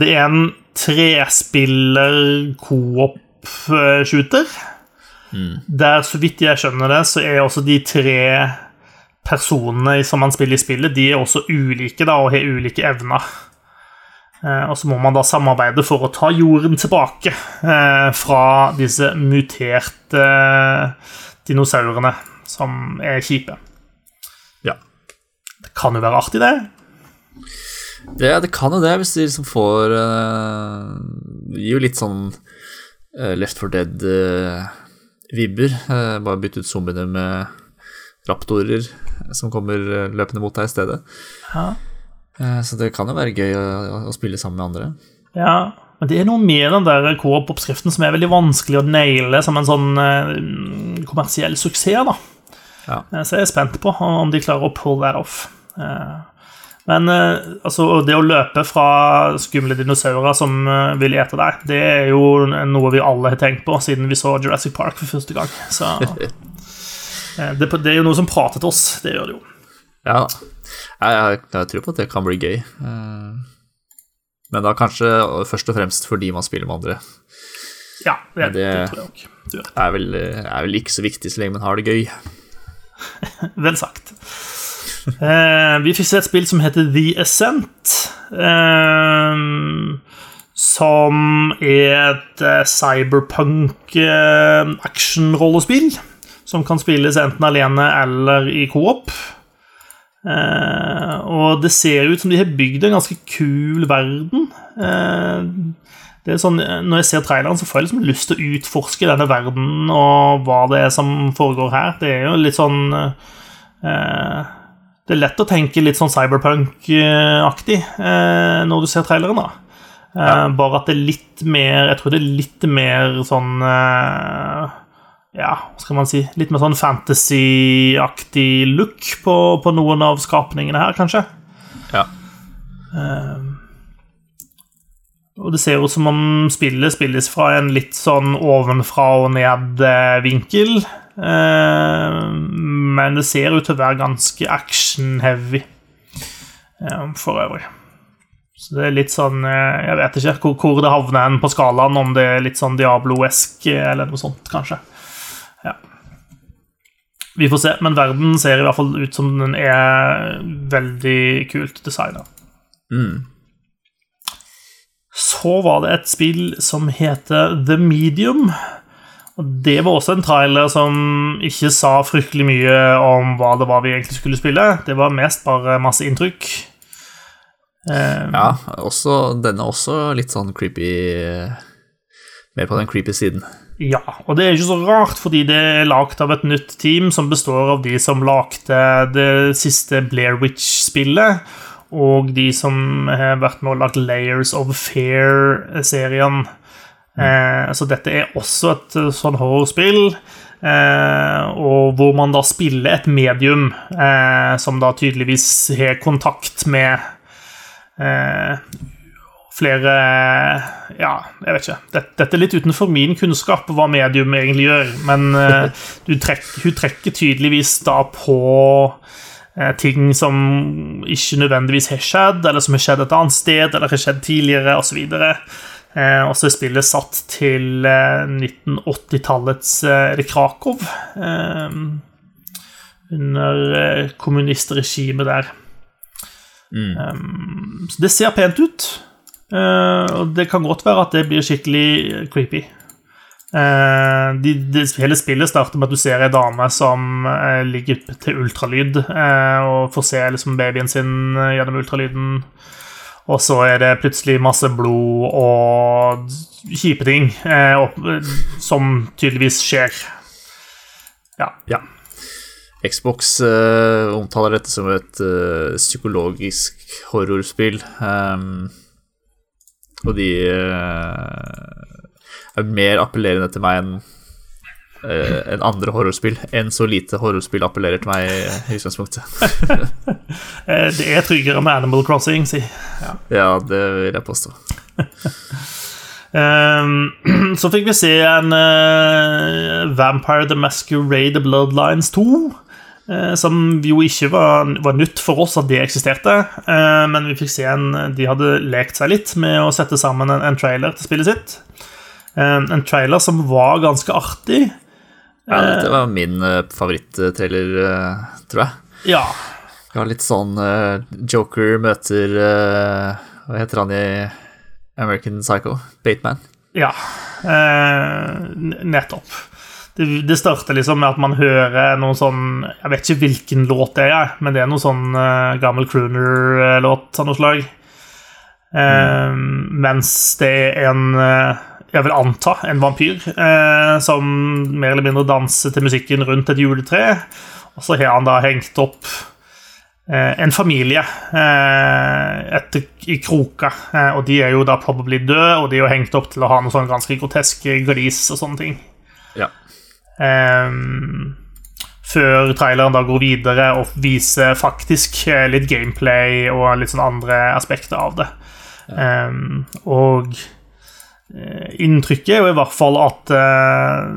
Det er en trespiller coop-shooter. Der, så vidt jeg skjønner det, så er også de tre personene som man spiller i spillet, de er også ulike da, og har ulike evner. Eh, Og så må man da samarbeide for å ta jorden tilbake eh, fra disse muterte dinosaurene som er kjipe. Ja. Det kan jo være artig, det. Det, det kan jo det, hvis de liksom får uh, Gir jo litt sånn uh, Left for Dead-vibber. bare bytte ut zombiene med raptorer som kommer eh, løpende mot deg i stedet. Ja. Eh, så det kan jo være gøy å, spille sammen med andre. Ja, men det er noe med den der coop-oppskriften som er veldig vanskelig å naile som en sånn eh, kommersiell suksess, da. Ja. Eh, Så jeg er spent på om de klarer å pull that off. Men eh, altså, det å løpe fra skumle dinosaurer som eh, vil ete deg, det er jo noe vi alle har tenkt på siden vi så Jurassic Park for første gang. Så *laughs* eh, det, det er jo noe som prater til oss. Det gjør det jo. Ja, jeg, jeg, jeg tror på at det kan bli gøy. Men da kanskje først og fremst fordi man spiller med andre. Ja, det, det- det tror jeg òg. Det er vel, er vel ikke så viktig så lenge man har det gøy. *laughs* Vel sagt. Eh, vi fikk se et spill som heter The Ascent. Eh, som er et eh, cyberpunk eh. Som kan spilles enten alene eller i coop. Eh, og det ser ut som de har bygd en ganske kul verden. Sånn, når jeg ser traileren, så får jeg liksom lyst til å utforske denne verden og hva det er som foregår her. Det er jo litt sånn eh, Det er lett å tenke litt sånn cyberpunk-aktig eh, når du ser traileren, da. Eh, Bare at det er litt mer Jeg tror det er litt mer sånn eh, Ja, hva skal man si Litt mer sånn fantasy-aktig look på, på noen av skapningene her, kanskje. Ja. Og det ser ut som om spillet spilles fra en litt sånn ovenfra og ned-vinkel. Eh, men det ser ut til å være ganske action-heavy eh, for øvrig. Så det er litt sånn eh, Jeg vet ikke hvor, hvor det havner hen på skalaen, om det er litt sånn Diablo-esk eller noe sånt, kanskje. Ja. Vi får se, men verden ser i hvert fall ut som den er veldig kult designa. Mm. Så var det et spill som heter The Medium. Og Det var også en trailer som ikke sa fryktelig mye om hva det var vi egentlig skulle spille. Det var mest bare masse inntrykk. Um, Ja, også, den er også litt sånn creepy Mer på den creepy siden. Ja, og det er ikke så rart, fordi det er lagd av et nytt team som består av de som lagde det siste Blair Witch-spillet, og de som har vært med og lagd Layers of Fair-serien. Eh, så dette er også et eh, sånn horrorspill, eh, og hvor man da spiller et medium eh, som da tydeligvis har kontakt med eh, flere Ja, jeg vet ikke. Dette, dette er litt utenfor min kunnskap hva medium egentlig gjør, men eh, *laughs* du trekk, hun trekker tydeligvis da på ting som ikke nødvendigvis har skjedd, eller som har skjedd et annet sted, eller har skjedd tidligere, osv. Eh, og så er spillet satt til eh, 1980-tallets eh, Krakow. Eh, under eh, kommunistregimet der. Um, så det ser pent ut. Eh, og det kan godt være at det blir skikkelig creepy. Eh, de, de, hele spillet starter med at du ser ei dame som eh, ligger til ultralyd, eh, og får se liksom, babyen sin eh, gjennom ultralyden. Og så er det plutselig masse blod og kjipe ting eh, som tydeligvis skjer. Ja. Ja. Xbox eh, omtaler dette som et eh, psykologisk horrorspill. Um, og de eh, er mer appellerende til meg enn eh, enn andre horrorspill. Enn så lite horrorspill appellerer til meg i utgangspunktet. *laughs* Eh, det er tryggere med Animal Crossing, si. Ja. ja, det vil jeg påstå. *laughs* Ehm, *clears throat* så fikk vi se en uh, Vampire the Masquerade Bloodlines 2. eh, som jo ikke var, var nytt for oss at det eksisterte. eh, men vi fikk se en De hadde lekt seg litt med å sette sammen en, en trailer til spillet sitt. Eh, en trailer som var ganske artig. Ja, dette var min uh, favoritttrailer, eh, tror jeg. Ja. Det var litt sånn eh, Joker møter eh, Hva heter han i American Psycho? Bateman. Ja, eh, nettopp. Det, det starter liksom med at man hører noen sånn Jeg vet ikke hvilken låt det er, men det er noen sånn eh, gammel crooner-låt av noe slag. Mm. Mens det er en eh, jeg vil anta en vampyr eh, som mer eller mindre danser til musikken rundt et juletre. Og så har han da hengt opp eh, en familie eh, etter, i kroka. Eh, og de er jo da probably døde, og de er jo hengt opp til å ha noe sånn ganske groteske glis og sånne ting. Ja. Ehm, før traileren da går videre og viser faktisk eh, litt gameplay og litt sånn andre aspekter av det. Ehm, og inntrykket er jo i hvert fall at eh,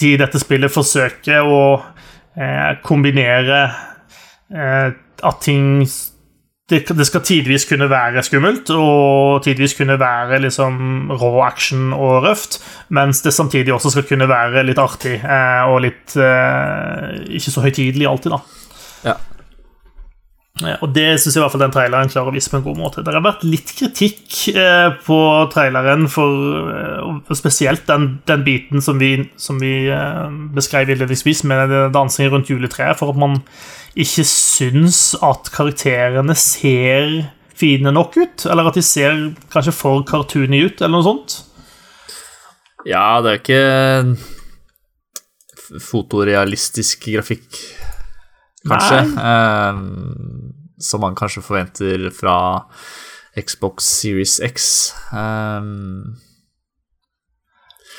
de i dette spillet forsøker å eh, kombinere eh, at ting det, skal tidvis kunne være skummelt, og tidvis kunne være liksom rå action og røft, mens det samtidig også skal kunne være litt artig eh, og litt eh, ikke så høytidelig alltid, da. Ja. Eh, Og det syns jeg i hvert fall den traileren klarer å vise på en god måte. Det har vært litt kritikk eh, på traileren, for, eh, og spesielt den, den biten som vi, som vi beskrev innledningsvis, med dansingen dansing rundt juletreet, for at man ikke syns at karakterene ser fine nok ut. Eller at de ser kanskje for cartoony ut, eller noe sånt. ja, det er ikke fotorealistisk grafikk, kanskje. Eh, som man kanskje forventer fra Xbox Series X. Eh,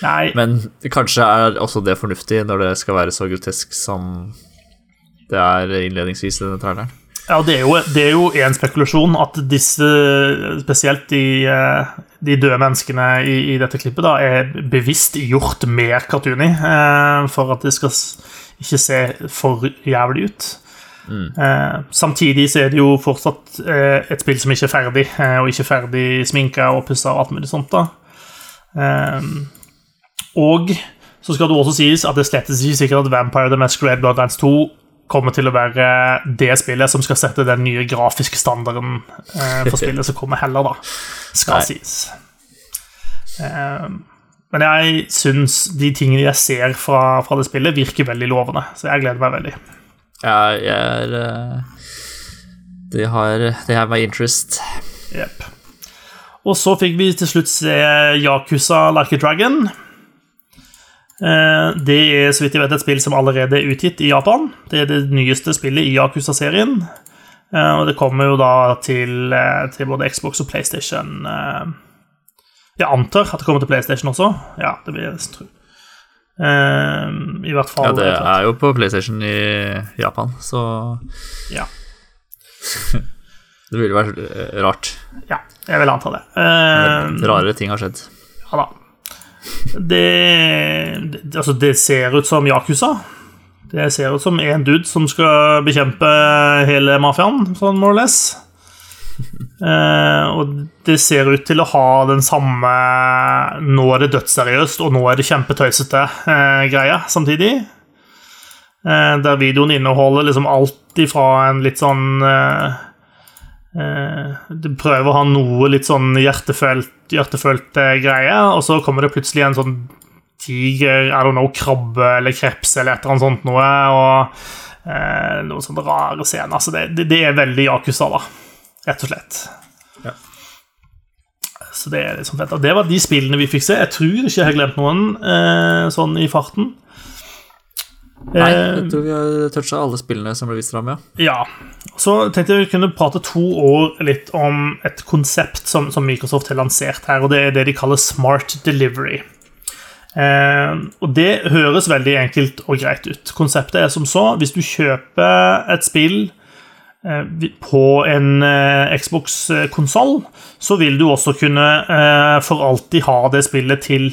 Nei, men kanskje er også det fornuftig når det skal være så grotesk som det er innledningsvis i denne traileren. Ja, det er jo, det er jo en spekulasjon at disse, spesielt de, eh, de døde menneskene i, i dette klippet, da, er bevisst gjort mer cartoony eh, for at det skal ikke se for jævlig ut. Eh, samtidig så er det jo fortsatt eh, et spill som ikke er ferdig, eh, og ikke ferdig sminka og pussa og alt mulig sånt. da. Eh, og så skal det også sies at det slettes ikke sikkert at Vampire the Masquerade Bloodlines 2 kommer til å være det spillet som skal sette den nye grafiske standarden eh, for *laughs* spillet som kommer heller, da. Skal Nei. sies. Eh, men jeg syns de tingene jeg ser fra, fra det spillet, virker veldig lovende, så jeg gleder meg veldig. Ja, jeg er eh, Det har Det har my interest. Jepp. Og så fikk vi til slutt se Yakuza Like a Dragon. Eh, Det er så vidt jeg vet et spill som allerede er utgitt i Japan. Det er det nyeste spillet i Yakuza-serien. Eh, Og det kommer jo da til, eh, til både Xbox og PlayStation. Jeg antar at det kommer til PlayStation også. Ja, det vil jeg tro. I hvert fall Ja, det er jo på PlayStation i Japan, så ja. *laughs* det ville vært rart. ja, jeg vil anta det. Rarere ting har skjedd. Ja da. Det, det, altså det ser ut som Yakuza. Det ser ut som en dude som skal bekjempe hele mafiaen, sånn more or less. *laughs* Eh, og det ser ut til å ha den samme Nå er det dødsseriøst, og nå er det kjempetøysete eh, samtidig. Eh, der videoen inneholder liksom alt ifra en litt sånn eh, eh, Det prøver å ha noe litt sånn hjertefølt, hjertefølt greie, og så kommer det plutselig en sånn tiger, I don't know, krabbe eller kreps eller et eller annet sånt noe, og eh, noen sånne rare scener. Så det, det, det er veldig Yakuza, da, rett og slett. Ja. Så det er liksom fett. Og det var de spillene vi fikk se. Jeg tror ikke jeg har glemt noen eh, sånn i farten. Nei, Eh, jeg tror vi har toucha alle spillene som ble vist fram, ja. ja. Så tenkte jeg vi kunne prate to år litt om et konsept som, som Microsoft har lansert her, og det er det de kaller Smart Delivery. Eh, og det høres veldig enkelt og greit ut. Konseptet er som så hvis du kjøper et spill eh, på en eh, Xbox-konsoll, så vil du også kunne eh, for alltid ha det spillet til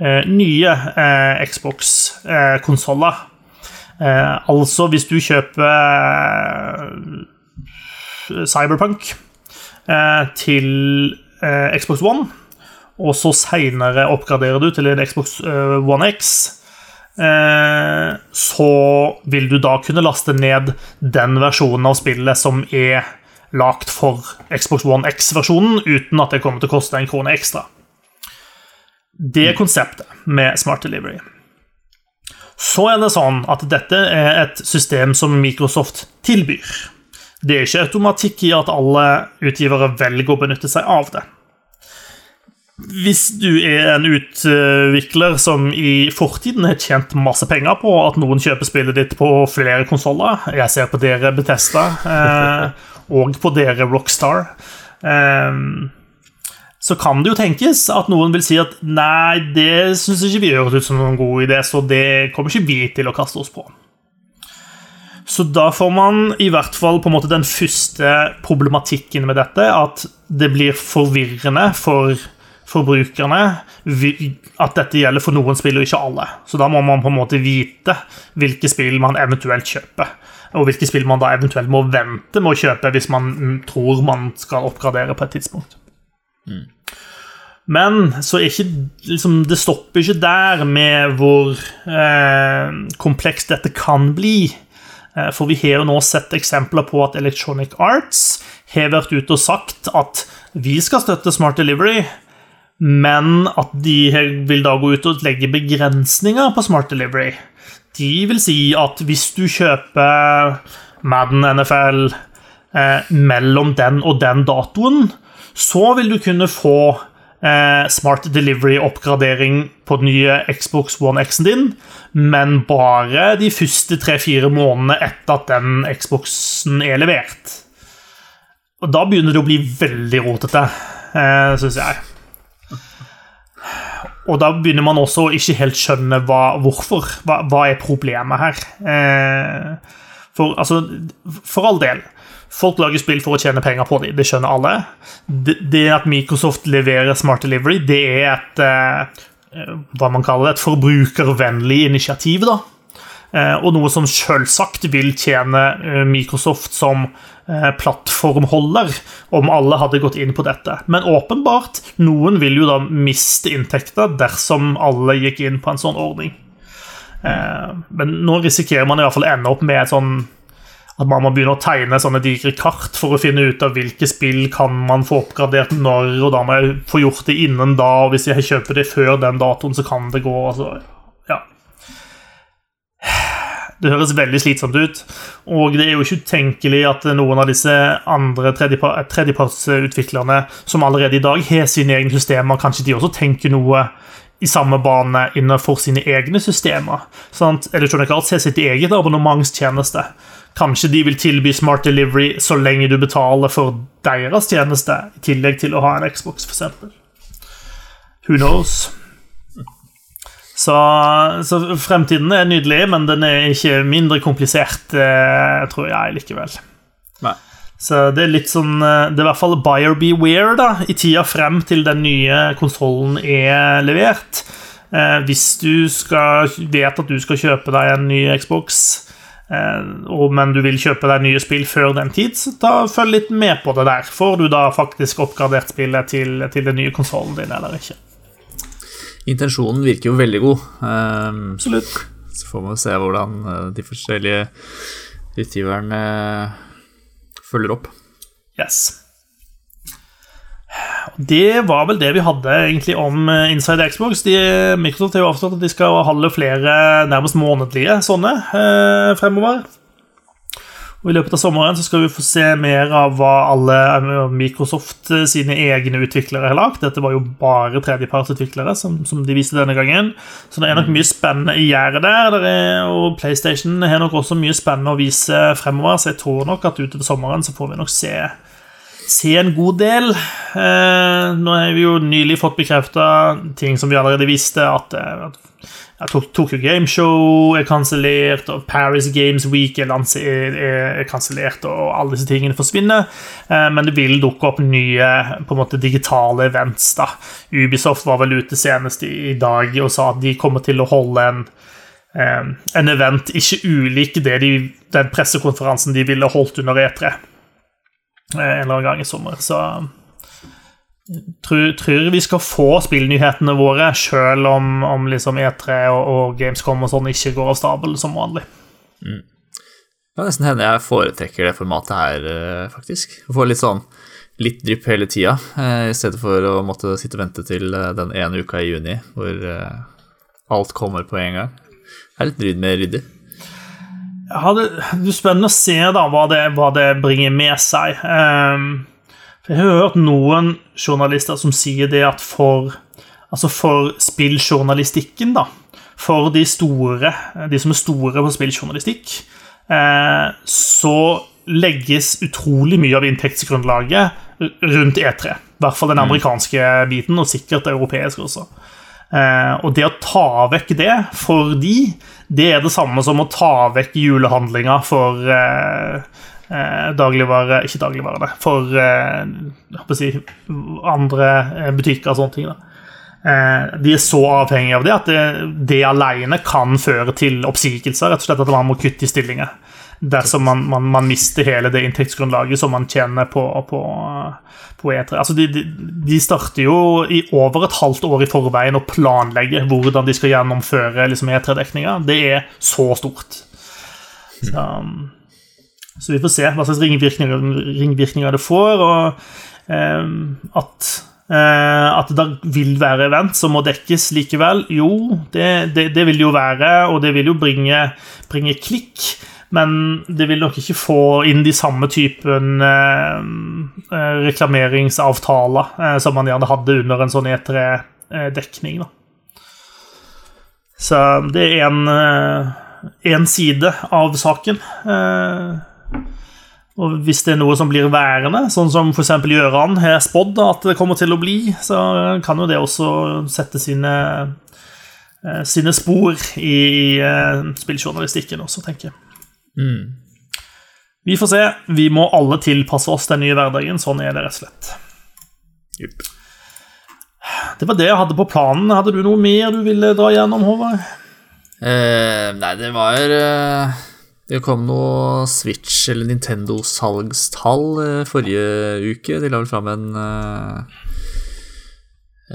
eh, nye eh, Xbox-konsoller. Eh, altså hvis du kjøper eh, Cyberpunk eh, til Xbox One, og så seinere oppgraderer du til en Xbox One X, så vil du da kunne laste ned den versjonen av spillet som er lagt for Xbox One X-versjonen, uten at det kommer til å koste en krone ekstra. Det er konseptet med Smart Delivery. Så er det sånn at dette er et system som Microsoft tilbyr. Det er ikke automatikk i at alle utgivere velger å benytte seg av det. Hvis du er en utvikler som i fortiden har tjent masse penger på at noen kjøper spillet ditt på flere konsoller Jeg ser på dere Betesta, eh, og på dere Rockstar. Eh, så kan det jo tenkes at noen vil si at nei, det syns ikke vi høres ut som noen god idé, så det kommer ikke vi til å kaste oss på. Så da får man i hvert fall på en måte den første problematikken med dette, at det blir forvirrende for forbrukerne at dette gjelder for noen spill og ikke alle. Så da må man på en måte vite hvilke spill man eventuelt kjøper. Og hvilke spill man da eventuelt må vente med å kjøpe hvis man tror man skal oppgradere på et tidspunkt. Men så er ikke liksom, Det stopper ikke der med hvor eh, komplekst dette kan bli. Eh, for vi har jo nå sett eksempler på at Electronic Arts har vært ute og sagt at vi skal støtte Smart Delivery, men at de vil da gå ut og legge begrensninger på Smart Delivery. De vil si at hvis du kjøper Madden NFL eh, mellom den og den datoen, så vil du kunne få eh, Smart Delivery-oppgradering på den nye Xbox One X-en din, men bare de første tre-fire månedene etter at den Xboxen er levert. Og da begynner det å bli veldig rotete, eh, syns jeg. Og da begynner man også å ikke helt skjønne hva, hvorfor. Hva, hva er problemet her? Eh, for, altså, for all del. Folk lager spill for å tjene penger på dem, det skjønner alle. Det, at Microsoft leverer Smart Delivery, det er et eh, hva man kaller et forbrukervennlig initiativ. da. Eh, og noe som selvsagt vil tjene eh, Microsoft som eh, plattformholder, om alle hadde gått inn på dette. Men åpenbart, noen vil jo da miste inntekter dersom alle gikk inn på en sånn ordning. Eh, men nå risikerer man i hvert fall å ende opp med et sånn at man må begynne å tegne sånne digre kart for å finne ut av hvilke spill kan man få oppgradert når, og da må jeg få gjort det innen da, og hvis jeg kjøper det før den datoen, så kan det gå. Altså, ja. Det høres veldig slitsomt ut, og det er jo ikke utenkelig at noen av disse andre tredjepartsutviklerne som allerede i dag har sine egne systemer, kanskje de også tenker noe i samme bane innenfor sine egne systemer. Sant? Electronic Arts har sitt eget abonnementstjeneste. Kanskje de vil tilby Smart Delivery så lenge du betaler for deres tjeneste, i tillegg til å ha en Xbox, f.eks. Who knows? Så, så fremtiden er nydelig, men den er ikke mindre komplisert, eh, tror jeg likevel. Nei. Så det er litt sånn eh, Det er i hvert fall buyer beware da, i tida frem til den nye konsollen er levert. Eh, hvis du skal, vet at du skal kjøpe deg en ny Xbox, men du vil kjøpe deg nye spill før den tid, så da følg litt med på det der. Får du da faktisk oppgradert spillet til, til den nye konsollen din eller ikke? Intensjonen virker jo veldig god. Um, Absolutt. Så får man se hvordan de forskjellige utgiverne følger opp. Yes. Det var vel det vi hadde egentlig om eh, Inside Xbox. De, Microsoft har jo avslått at de skal holde flere nærmest månedlige sånne eh, fremover. Og I løpet av sommeren så skal vi få se mer av hva alle eh, Microsoft eh, sine egne utviklere har lagt. Dette var jo bare tredjepartsutviklere, som, som de viste denne gangen. Så det er nok mye spennende i gjerdet der. der er, og PlayStation har nok også mye spennende å vise fremover, så jeg tror nok at utover sommeren så får vi nok se se en god del. Eh, nå har vi jo nylig fått bekrefta ting som vi allerede visste, at, eh, at Tokyo Game Show er kansellert, og Paris Games Week er, er, er kansellert, og alle disse tingene forsvinner. Eh, men det vil dukke opp nye på en måte digitale events. da. Ubisoft var vel ute senest i, dag og sa at de kommer til å holde en eh, en event ikke ulik de, den pressekonferansen de ville holdt under E3. Eh, en eller annen gang i sommer. Så tror, tror vi skal få spillnyhetene våre, sjøl om, om liksom E3 og, og, Gamescom og sånn ikke går av stabel som vanlig. Mm. Det kan nesten hende jeg foretrekker det formatet her, eh, faktisk. Få litt sånn litt drypp hele tida, eh, i stedet for å måtte sitte og vente til den ene uka i juni hvor alt kommer på en gang. Det er litt med ryddig. Ja, det, er spennende å se da hva det, hva det bringer med seg. Um, jeg har hørt noen journalister som sier det at for, altså for spilljournalistikken, da For de store, de som er store på spilljournalistikk, uh, så legges utrolig mye av inntektsgrunnlaget rundt E3. I hvert fall den mm. amerikanske biten, og sikkert europeisk også. Uh, og det å ta vekk det for de, det er det samme som å ta vekk julehandlinga for uh, uh, dagligvare Ikke dagligvare, for uh, si, andre butikker og sånne ting. da. De er så avhengige av det at det, det alene kan føre til oppsigelser. rett og slett At man må kutte i stillinger dersom man, man, man, mister hele det inntektsgrunnlaget som man tjener på, på, på E3. Altså de, de, de, starter jo i over et halvt år i forveien å planlegge hvordan de skal gjennomføre liksom, E3-dekninga. Det er så stort. Så, um, så, vi får se hva slags ringvirkninger, ringvirkninger det får, og eh, at Uh, at det vil være event som må dekkes likevel. Jo, det, det, det, vil det jo være, og det vil jo bringe, bringe klikk. Men det vil nok ikke få inn de samme typen eh, eh reklameringsavtaler eh, som man gjerne hadde under en sånn E3-dekning. Så det er en, eh, side av saken. Eh, og hvis det er noe som blir værende, sånn som f.eks. Gjøran har spådd at det kommer til å bli, så kan jo det også sette sine, eh, sine spor i spilljournalistikken også, tenker jeg. Mm. Vi får se. Vi må alle tilpasse oss den nye hverdagen. Sånn er det rett og slett. Yep. Det var det jeg hadde på planen. Hadde du noe mer du ville dra gjennom, Håvard? Eh, nei, det var eh, Det kom noe Switch- eller Nintendo-salgstall eh, forrige uke. De la vel fram en eh,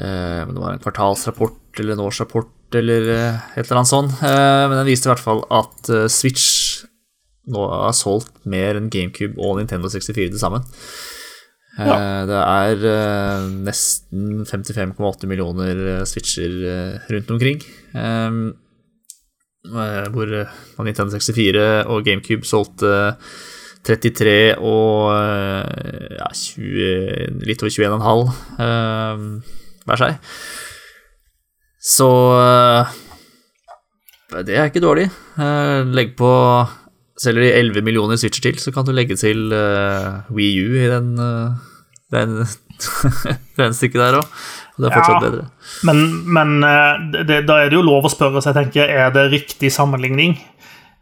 eh, Det var en kvartalsrapport eller en årsrapport eller et eller annet sånt. men den viste i hvert fall at Switch nå har solgt mer enn GameCube og Nintendo 64 til sammen. Eh, ja. Det er eh, nesten 55,8 millioner eh, switcher rundt omkring. Hvor Nintendo 64 og GameCube solgte 33 og ja, 20, litt over 21,5 hver seg. Så det er ikke dårlig. Legg på Selger de 11 millioner switcher til, så kan du legge til uh, Wii U i den, uh, *laughs* den stykket der òg. Det er fortsatt ja, bedre. Men, men uh, det, da er det jo lov å spørre seg, tenker er det riktig sammenligning?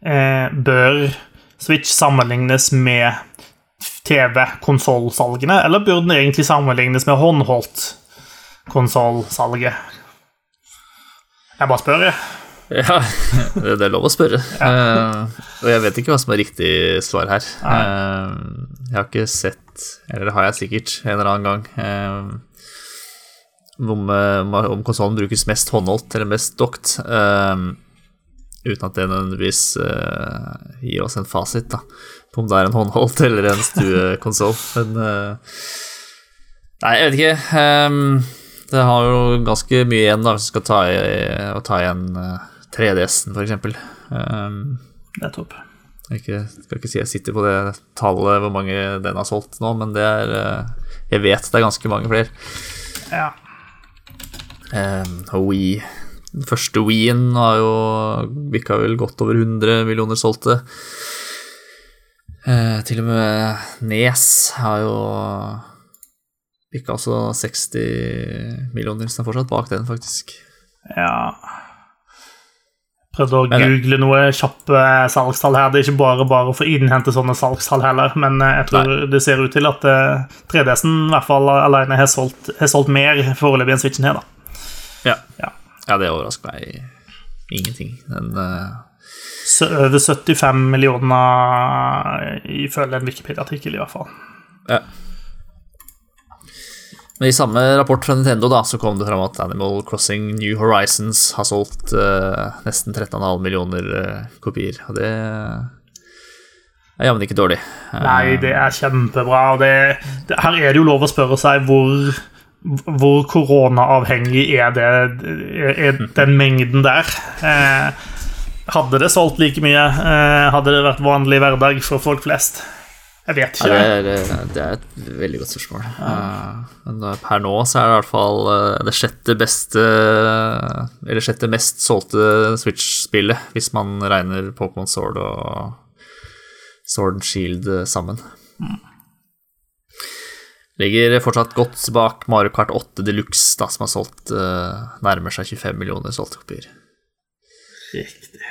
Eh, bør Switch sammenlignes med TV-konsollsalgene, eller burde den egentlig sammenlignes med håndholdt konsollsalget? Jeg bare spør, jeg. Ja, det er lov å spørre. Ja. Uh, og jeg vet ikke hva som er riktig svar her. Uh, jeg har ikke sett, eller det har jeg sikkert en eller annen gang, uh, om, om konsollen brukes mest håndholdt eller mest dokt. uten at det nødvendigvis gir oss en fasit da, på om det er en håndholdt eller en stuekonsoll. *laughs* Men Nei, jeg vet ikke. Det har jo ganske mye igjen da, hvis vi skal ta, i, ta igjen 3DS-en, f.eks. Um, Nettopp. Jeg ikke, skal ikke si jeg sitter på det tallet hvor mange den har solgt nå, men det er eh, Jeg vet det er ganske mange flere. Ja. Um, og Wii Den første Wii-en har jo bikka vel godt over 100 millioner solgte. Uh, til og med Nes har jo bikka også 60 millioner, så er fortsatt bak den, faktisk. Ja Prøvde å google noe kjappe salgstall her. Det er ikke bare bare for å innhente sånne salgstall heller, men eh, jeg tror Nei. det ser ut til at 3DS-en eh, i hvert fall alene har solgt, har solgt mer foreløpig enn Switchen her, da. Ja. ja. ja det overrasker meg ingenting. Den uh... Over 75 millioner ifølge en Wikipedia-artikkel, i hvert fall. Ja. Men i samme rapport fra Nintendo da, så kom det fram at Animal Crossing New Horizons har solgt uh, nesten 13,5 millioner uh, kopier. Og det er jammen ikke dårlig. Nei, det er kjempebra. Og det, det, her er det jo lov å spørre seg hvor, hvor koronaavhengig er, det, er den mengden der. Eh, hadde det solgt like mye? Eh, hadde det vært vanlig hverdag for folk flest? Jeg vet ikke. Ja, det, er, det, er, et veldig godt spørsmål. Ja. Uh, men per nå så er det i hvert fall det sjette beste Eller sjette mest solgte Switch-spillet, hvis man regner Pokémon Sword og Sword and Shield sammen. Mm. Ligger fortsatt godt bak Mario Kart 8 Deluxe, da, som har solgt nærmer seg 25 millioner solgte kopier. Riktig.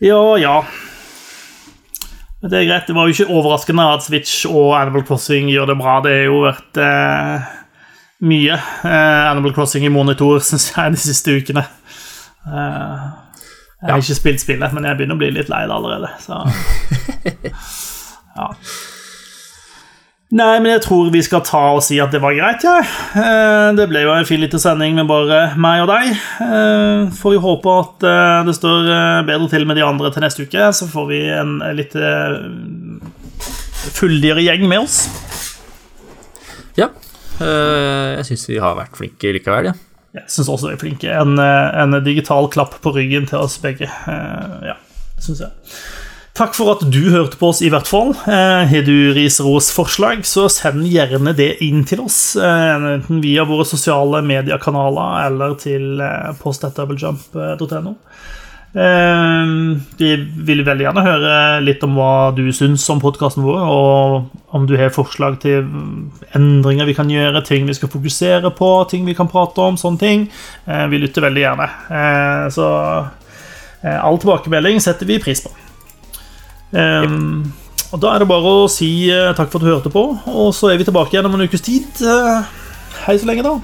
Ja, ja. Men det er greit. Det var jo ikke overraskende at Switch og Animal Crossing gjør det bra. Det har jo vært eh, mye eh, Animal Crossing i monitor, *laughs* syns jeg, de siste ukene. Eh, jeg har ikke spilt spillet, men jeg begynner å bli litt lei det allerede. Så *laughs* ja. Nei, men jeg tror vi skal ta og si at det var greit, ja. Eh, det ble jo en fin liten sending med bare meg og deg. Eh, får vi håpe at eh, det står bedre til med de andre til neste uke, så får vi en litt fyldigere gjeng med oss. Ja. Jeg syns vi har vært flinke likevel, ja. Jeg syns også vi er flinke. En, en, digital klapp på ryggen til oss begge. Ja, syns jeg. Takk for at du hørte på oss, i hvert fall. Eh, har du ris, ros, forslag, så send gjerne det inn til oss. Eh, enten via våre sosiale mediekanaler eller til eh, post.doublejump.no. Vi vil veldig gjerne høre litt om hva du syns om podkasten vår, og om du har forslag til endringer vi kan gjøre, ting vi skal fokusere på, ting vi kan prate om, sånne ting. Vi lytter veldig gjerne. Så all tilbakemelding setter vi pris på. Um, og Da er det bare å si uh, takk for at du hørte på, og så er vi tilbake igjen om en ukes tid. Uh, hei så lenge, da.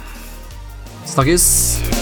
Snakkes.